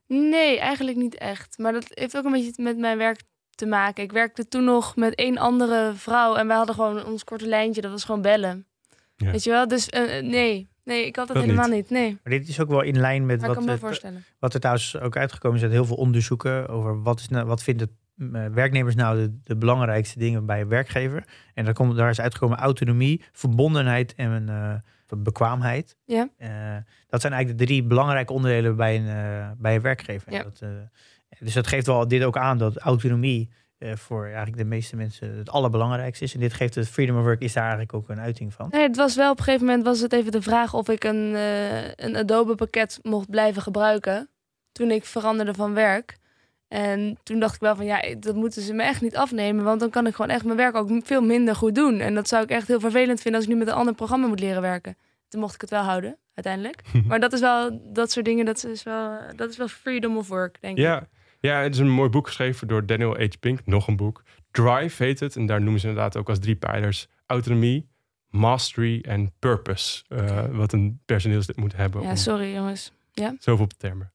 Nee, eigenlijk niet echt. Maar dat heeft ook een beetje met mijn werk te maken. Ik werkte toen nog met één andere vrouw en wij hadden gewoon ons korte lijntje. Dat was gewoon bellen.
Ja.
Weet je wel? Dus uh, nee. Nee, ik had dat,
Dat
helemaal
niet.
niet. Nee,
Maar dit is ook wel in lijn met
maar
wat, wat er trouwens ook uitgekomen is uit heel veel onderzoeken over wat, is nou, wat vinden uh, werknemers nou de, de, belangrijkste dingen bij een werkgever. En daar, komt, daar is uitgekomen autonomie, verbondenheid en uh, bekwaamheid.
Ja.
Uh, dat zijn eigenlijk de drie belangrijke onderdelen bij een, uh, bij een werkgever.
Ja.
Dat, dus dat geeft wel dit ook aan dat autonomie uh, voor eigenlijk de meeste mensen het allerbelangrijkste is. En dit geeft het freedom of work is daar eigenlijk ook een uiting van.
Nee, het was wel op een gegeven moment was het even de vraag of ik een, uh, een Adobe pakket mocht blijven gebruiken. Toen ik veranderde van werk. En toen dacht ik wel van ja, dat moeten ze me echt niet afnemen. Want dan kan ik gewoon echt mijn werk ook veel minder goed doen. En dat zou ik echt heel vervelend vinden als ik nu met een ander programma moet leren werken. Toen mocht ik het wel houden, uiteindelijk. maar dat is wel, dat soort dingen, dat is wel, dat is wel freedom of work, denk
ja.
ik.
Ja, het is een mooi boek geschreven door Daniel H. Pink. Nog een boek. Drive heet het. En daar noemen ze inderdaad ook als drie pijlers. Autonomie, mastery en purpose. Uh, wat een personeelslid moet hebben.
Ja, sorry jongens. Ja?
Zoveel termen.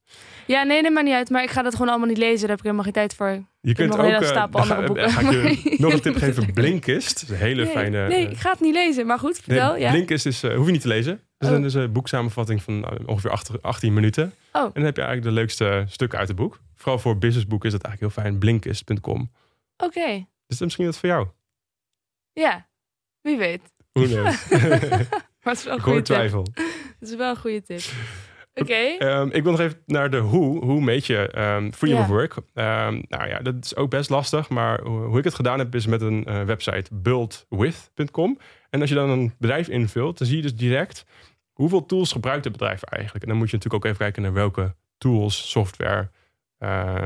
Ja, nee, neem maar niet uit. Maar ik ga dat gewoon allemaal niet lezen. Daar heb ik helemaal geen tijd voor.
Je
ik
kunt
nog
ook,
een hele
uh,
stapel andere boeken.
Ga ik je nog een tip geven. Blinkist. Is een hele
nee,
fijne...
Nee, ik ga het niet lezen. Maar goed, vertel.
Nee,
ja.
Blinkist is, uh, hoef je niet te lezen. Dat is
Oh.
een, dus een boeksamenvatting van ongeveer 18 minuten.
Oh.
En dan heb je eigenlijk de leukste stukken uit het boek. Vooral voor businessboeken is dat eigenlijk heel fijn. Blinkist.com.
Oké. Okay.
Dus dat is misschien wat voor jou.
Ja, wie weet.
Who knows?
maar het is wel een
ik
goede
twijfel.
Het is wel een goede tip. Oké.
Ehm, ik wil nog even naar de hoe. Hoe meet je ehm, freedom
Ja.
of work? Ehm, nou ja, dat is ook best lastig. Maar hoe hoe ik het gedaan heb, is met een eh, website buildwith.com. En als je dan een bedrijf invult, dan zie je dus direct hoeveel tools gebruikt het bedrijf eigenlijk. En dan moet je natuurlijk ook even kijken naar welke tools, software,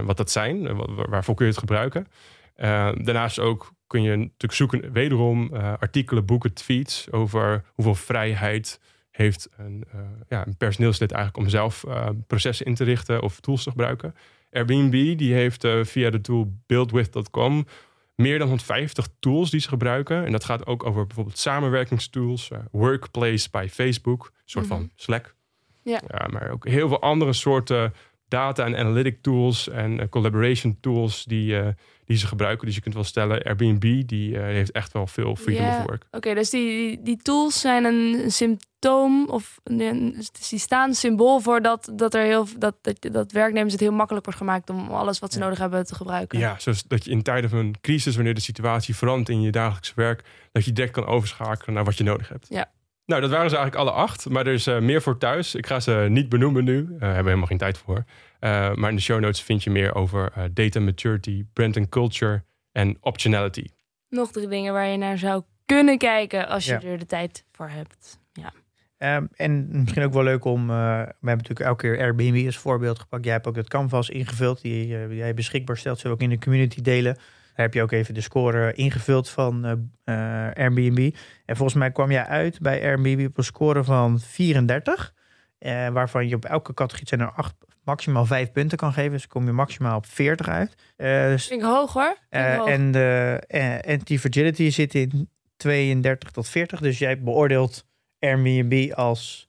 wat dat zijn. eh, wa- wa- waarvoor kun je het gebruiken. Eh, daarnaast ook kun je natuurlijk zoeken, wederom eh, artikelen, boeken, tweets over hoeveel vrijheid heeft een, eh, ja, een personeelslid eigenlijk om zelf eh, processen in te richten of tools te gebruiken. Airbnb die heeft eh, via de tool buildwith.com meer dan 150 tools die ze gebruiken. En dat gaat ook over bijvoorbeeld samenwerkingstools, eh, Workplace bij Facebook, een soort
Mhm.
van Slack.
Ja.
maar ook heel veel andere soorten data en analytic tools en eh, collaboration tools die, eh, die ze gebruiken. Dus je kunt wel stellen, Airbnb die eh, heeft echt wel veel freedom
Ja.
of work.
Oké, dus die, die, tools zijn een symptoom of een- dus die staan symbool voor dat, dat, er heel, dat, dat, dat werknemers het heel makkelijk wordt gemaakt om alles wat ze
Ja.
nodig hebben te gebruiken.
Ja, zoals dat je in tijden van een crisis, wanneer de situatie verandert in je dagelijkse werk, dat je direct kan overschakelen naar wat je nodig hebt.
Ja.
Nou, dat waren ze eigenlijk alle acht, maar er is eh, meer voor thuis. Ik ga ze niet benoemen nu, Daar hebben we helemaal geen tijd voor. Eh, maar in de show notes vind je meer over eh, data maturity, brand and culture en optionality.
Nog drie dingen waar je naar zou kunnen kijken als je
Ja.
er de tijd voor hebt. Ja.
Ehm, en misschien ook wel leuk om, eh, we hebben natuurlijk elke keer Airbnb als voorbeeld gepakt. Jij hebt ook het canvas ingevuld, die eh, jij beschikbaar stelt. Zullen we ook in de community delen. Daar heb je ook even de score ingevuld van eh, eh, Airbnb. En volgens mij kwam jij uit bij Airbnb op een score van 34. eh, waarvan je op elke categorie zijn er acht, maximaal vijf punten kan geven. Dus kom je maximaal op 40 uit. Eh, dus,
Vind ik hoog hoor. Vind ik hoog.
en de eh, anti-fragility zit in 32 tot 40. Dus jij beoordeelt Airbnb als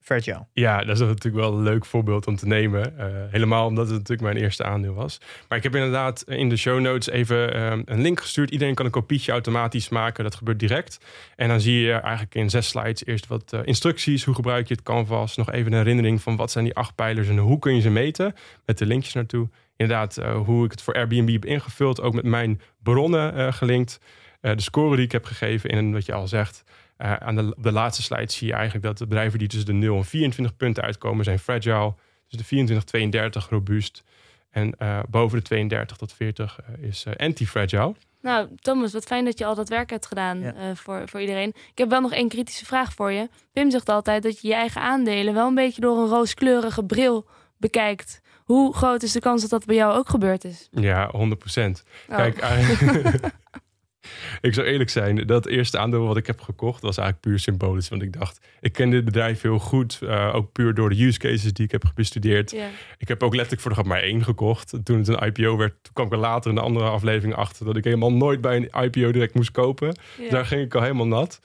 anti-fragile.
Ja, dat is natuurlijk wel een leuk voorbeeld om te nemen. Eh, helemaal omdat het natuurlijk mijn eerste aandeel was. Maar ik heb inderdaad in de show notes even ehm, een link gestuurd. Iedereen kan een kopietje automatisch maken. Dat gebeurt direct. En dan zie je eigenlijk in zes slides eerst wat eh, instructies. Hoe gebruik je het canvas? Nog even een herinnering van wat zijn die acht pijlers en hoe kun je ze meten? Met de linkjes naartoe. Inderdaad, eh, hoe ik het voor Airbnb heb ingevuld. Ook met mijn bronnen eh, gelinkt. Eh, de score die ik heb gegeven in wat je al zegt. Eh, aan de, op de laatste slide zie je eigenlijk dat de bedrijven die tussen de 0 en 24 punten uitkomen zijn fragile. Dus de 24, 32 robuust. En eh, boven de 32 tot 40 eh, is eh, anti-fragile.
Nou, Thomas, wat fijn dat je al dat werk hebt gedaan
Ja.
eh, voor, voor iedereen. Ik heb wel nog één kritische vraag voor je. Pim zegt altijd dat je je eigen aandelen wel een beetje door een rooskleurige bril bekijkt. Hoe groot is de kans dat dat bij jou ook gebeurd is?
Ja, 100
Oh.
Kijk, eigenlijk- ik zou eerlijk zijn, dat eerste aandeel wat ik heb gekocht was eigenlijk puur symbolisch. Want ik dacht, ik ken dit bedrijf heel goed. eh, ook puur door de use cases die ik heb bestudeerd. Ik heb ook letterlijk voor de grap maar één gekocht. Toen het een IPO werd, toen kwam ik er later in de andere aflevering achter dat ik helemaal nooit bij een IPO direct moest kopen. Daar ging ik al helemaal nat.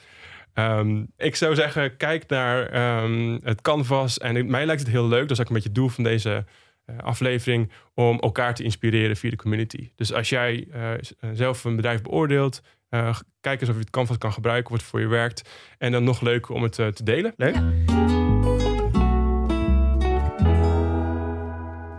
Ehm, ik zou zeggen, kijk naar ehm, het canvas. En mij lijkt het heel leuk, dat is ook een beetje het doel van deze aflevering, om elkaar te inspireren via de community. Dus als jij eh, eh, zelf een bedrijf beoordeelt, eh, kijk eens of je het canvas kan gebruiken, wat voor je werkt. En dan nog leuker om het eh, te delen.
Leuk?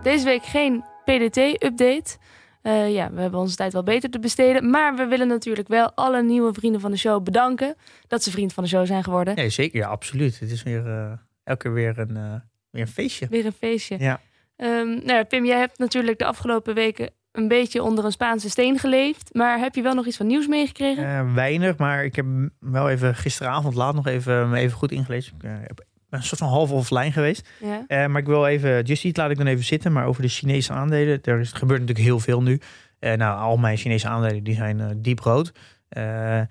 Deze week geen PDT-update. Eh, ja, we hebben onze tijd wel beter te besteden. Maar we willen natuurlijk wel alle nieuwe vrienden van de show bedanken. Dat ze vriend van de show zijn geworden.
Nee, zeker. Ja, absoluut. Het is weer eh, elke keer weer een, eh, weer een feestje.
Weer een feestje.
Ja.
Ehm, nou ja, Pim, jij hebt natuurlijk de afgelopen weken een beetje onder een Spaanse steen geleefd. Maar heb je wel nog iets van nieuws meegekregen?
Eh, weinig, maar ik heb wel even gisteravond laat nog even, even goed ingelezen. Ik eh, heb een soort van half offline geweest.
ja.
Eh, maar ik wil even, Just Eat laat ik dan even zitten. Maar over de Chinese aandelen, er is, gebeurt natuurlijk heel veel nu. Nou, al mijn Chinese aandelen die zijn diep rood. Er,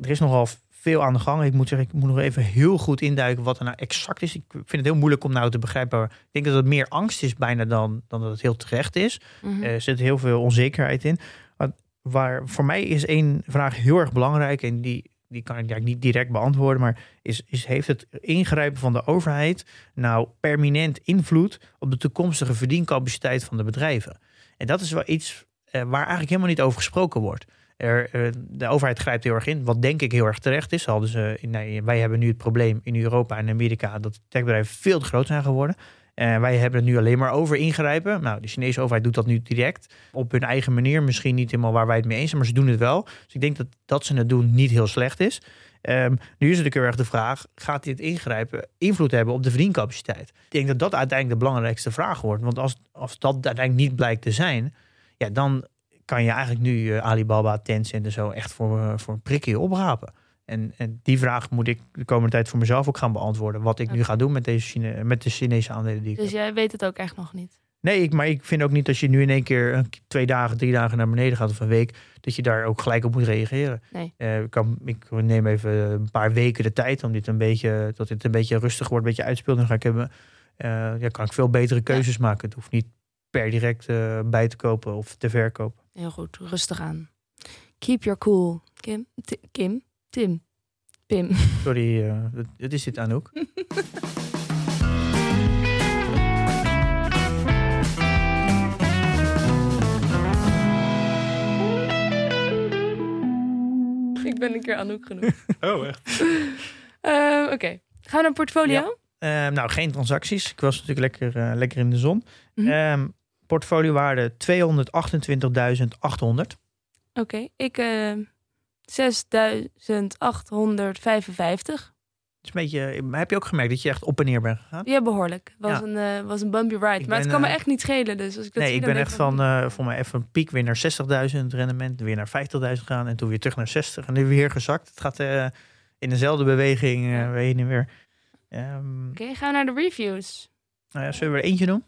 er is nogal veel aan de gang. Ik moet zeggen, ik moet nog even heel goed induiken wat er nou exact is. Ik vind het heel moeilijk om nou te begrijpen. Maar ik denk dat het meer angst is bijna dan, dan dat het heel terecht is.
Mhm.
Er zit heel veel onzekerheid in. Wat, waar, voor mij is één vraag heel erg belangrijk. En die, die kan ik eigenlijk niet direct beantwoorden. Maar is, is, heeft het ingrijpen van de overheid nou permanent invloed op de toekomstige verdiencapaciteit van de bedrijven? En dat is wel iets eh, waar eigenlijk helemaal niet over gesproken wordt. Eh, de overheid grijpt heel erg in, wat denk ik heel erg terecht is. Hadden ze, nee, wij hebben nu het probleem in Europa en Amerika dat techbedrijven veel te groot zijn geworden. En wij hebben het nu alleen maar over ingrijpen. Nou, de Chinese overheid doet dat nu direct. Op hun eigen manier. Misschien niet helemaal waar wij het mee eens zijn, maar ze doen het wel. Dus ik denk dat dat ze het doen niet heel slecht is. Ehm, nu is natuurlijk heel erg de vraag, gaat dit ingrijpen invloed hebben op de verdiencapaciteit? Ik denk dat dat uiteindelijk de belangrijkste vraag wordt. Want als, als dat uiteindelijk niet blijkt te zijn, ja, dan kan je eigenlijk nu uh, Alibaba, Tencent en zo echt voor, uh, voor een prikje oprapen. En, en die vraag moet ik de komende tijd voor mezelf ook gaan beantwoorden. Wat ik okay. nu ga doen met, deze Chine met de Chinese aandelen die ik
Dus jij weet het ook echt nog niet?
Nee, ik, maar ik vind ook niet als je nu in één keer twee dagen, drie dagen naar beneden gaat of een week, dat je daar ook gelijk op moet reageren.
Nee.
Uh, ik, kan, ik neem even een paar weken de tijd om dit een beetje, dat dit een beetje rustig wordt, een beetje uitspeelt. Dan ga ik hebben, uh, ja, kan ik veel betere keuzes ja. maken. Het hoeft niet per direct uh, bij te kopen of te verkopen.
Heel goed, rustig aan. Keep your cool. Kim? T Kim? Tim? Pim.
Sorry, uh, het is dit Anouk.
Ik ben een keer Anouk genoemd.
Oh, echt?
uh, Oké, okay. gaan we naar portfolio?
Ja. Uh, nou, geen transacties. Ik was natuurlijk lekker, uh, lekker in de zon. Mm -hmm. um, portfoliowaarde 228.800.
Oké, okay. ik uh, 6855.
is een beetje, heb je ook gemerkt dat je echt op en neer bent gegaan?
Ja, behoorlijk. Was, ja. Een, uh, was een bumpy ride. Ik maar ben, het kan me echt niet schelen. Dus als ik dat
nee,
zie,
ik ben echt van, uh, voor mij even een piek weer naar 60.000 rendement. Weer naar 50.000 gaan. En toen weer terug naar 60. En nu weer gezakt. Het gaat in dezelfde beweging heen en weer. Um,
Oké, okay, gaan we naar de reviews.
Nou ja, zullen we er eentje doen?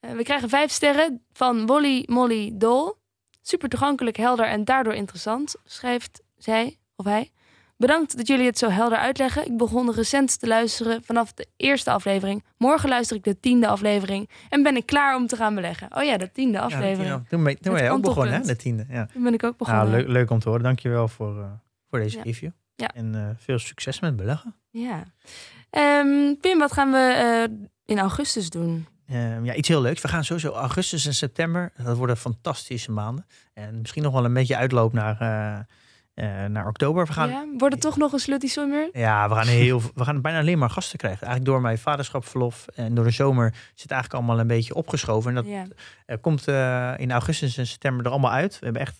Ja. we krijgen vijf sterren van Wolly Molly Dol. Super toegankelijk, helder en daardoor interessant, schrijft zij of hij. Bedankt dat jullie het zo helder uitleggen. Ik begon recent te luisteren vanaf de eerste aflevering. Morgen luister ik de tiende aflevering. En ben ik klaar om te gaan beleggen. Oh ja, de tiende aflevering.
Ja, toen ben, toen ben je ook begonnen, hè? De tiende. Ja.
Toen ben ik ook begonnen.
Nou, leuk, leuk om te horen. Dankjewel voor, uh, voor deze
ja.
review.
Ja.
En uh, veel succes met beleggen.
Ja. Um, Pim, wat gaan we uh, in augustus doen?
Uh, ja, iets heel leuks. We gaan sowieso augustus en september. Dat worden fantastische maanden. En misschien nog wel een beetje uitloop naar, uh, uh, naar oktober. We gaan,
ja, wordt het toch nog een slutty summer?
Ja, we gaan, heel, we gaan bijna alleen maar gasten krijgen. Eigenlijk door mijn vaderschapsverlof en door de zomer zit eigenlijk allemaal een beetje opgeschoven. En dat
ja.
komt in augustus en september er allemaal uit. We hebben echt,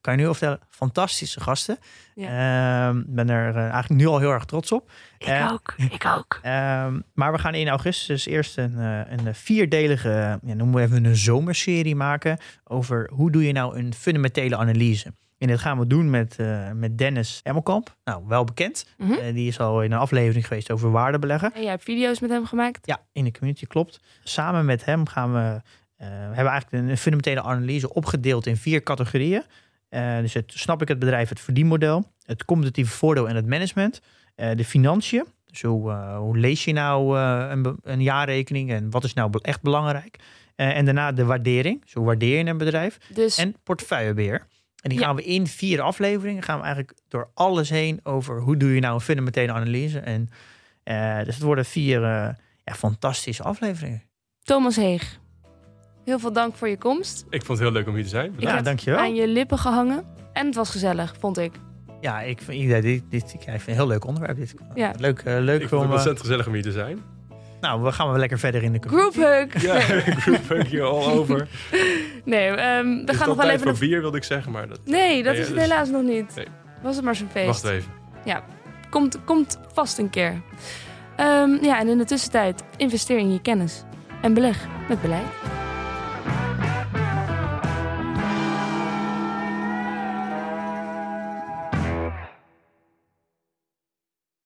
kan je nu al vertellen, fantastische gasten. Ik ja. ben er eigenlijk nu al heel erg trots op.
Ik ook, ik ook.
Um, maar we gaan in augustus eerst een, een vierdelige, ja, noemen we even een zomerserie maken over hoe doe je nou een fundamentele analyse. En dit gaan we doen met, uh, met Dennis Emmelkamp. Nou, wel bekend.
Mhm.
Mm -hmm. uh, die is al in een aflevering geweest over waardebeleggen.
En jij hebt video's met hem gemaakt?
Ja, in de community, klopt. Samen met hem gaan we, uh, we hebben eigenlijk een fundamentele analyse opgedeeld in vier categorieën. Uh, dus het snap ik het bedrijf, het verdienmodel, het competitieve voordeel en het management, uh, de financiën. Dus hoe, uh, hoe lees je nou een, een, jaarrekening en wat is nou echt belangrijk? en daarna de waardering, dus hoe waardeer je een bedrijf?
Dus...
En portefeuillebeheer. En die ja. gaan we in vier afleveringen, gaan we eigenlijk door alles heen over hoe doe je nou een fundamentele analyse. En, dus het worden vier ja, fantastische afleveringen.
Thomas Heeg. Heel veel dank voor je komst.
Ik vond het heel leuk om hier te zijn.
Ik ja,
dankjewel.
aan je lippen gehangen. En het was gezellig, vond ik.
Ja, ik vind, dit, dit, dit, ik vind het een heel leuk onderwerp. Dit.
Ja.
Leuk, uh, leuk
ik vond het ontzettend gezellig om hier te zijn.
Nou, we gaan wel lekker verder in de
Group hug.
Ja, group hug hier all over.
Nee, um, we gaan nog wel even...
voor bier, wilde ik zeggen, maar... Dat...
Nee, dat nee, is het dus... helaas nog niet. Nee. Was het maar zo'n feest.
Wacht even.
Ja, komt, komt vast een keer. Um, ja, en in de tussentijd investeer in je kennis. En beleg met beleid.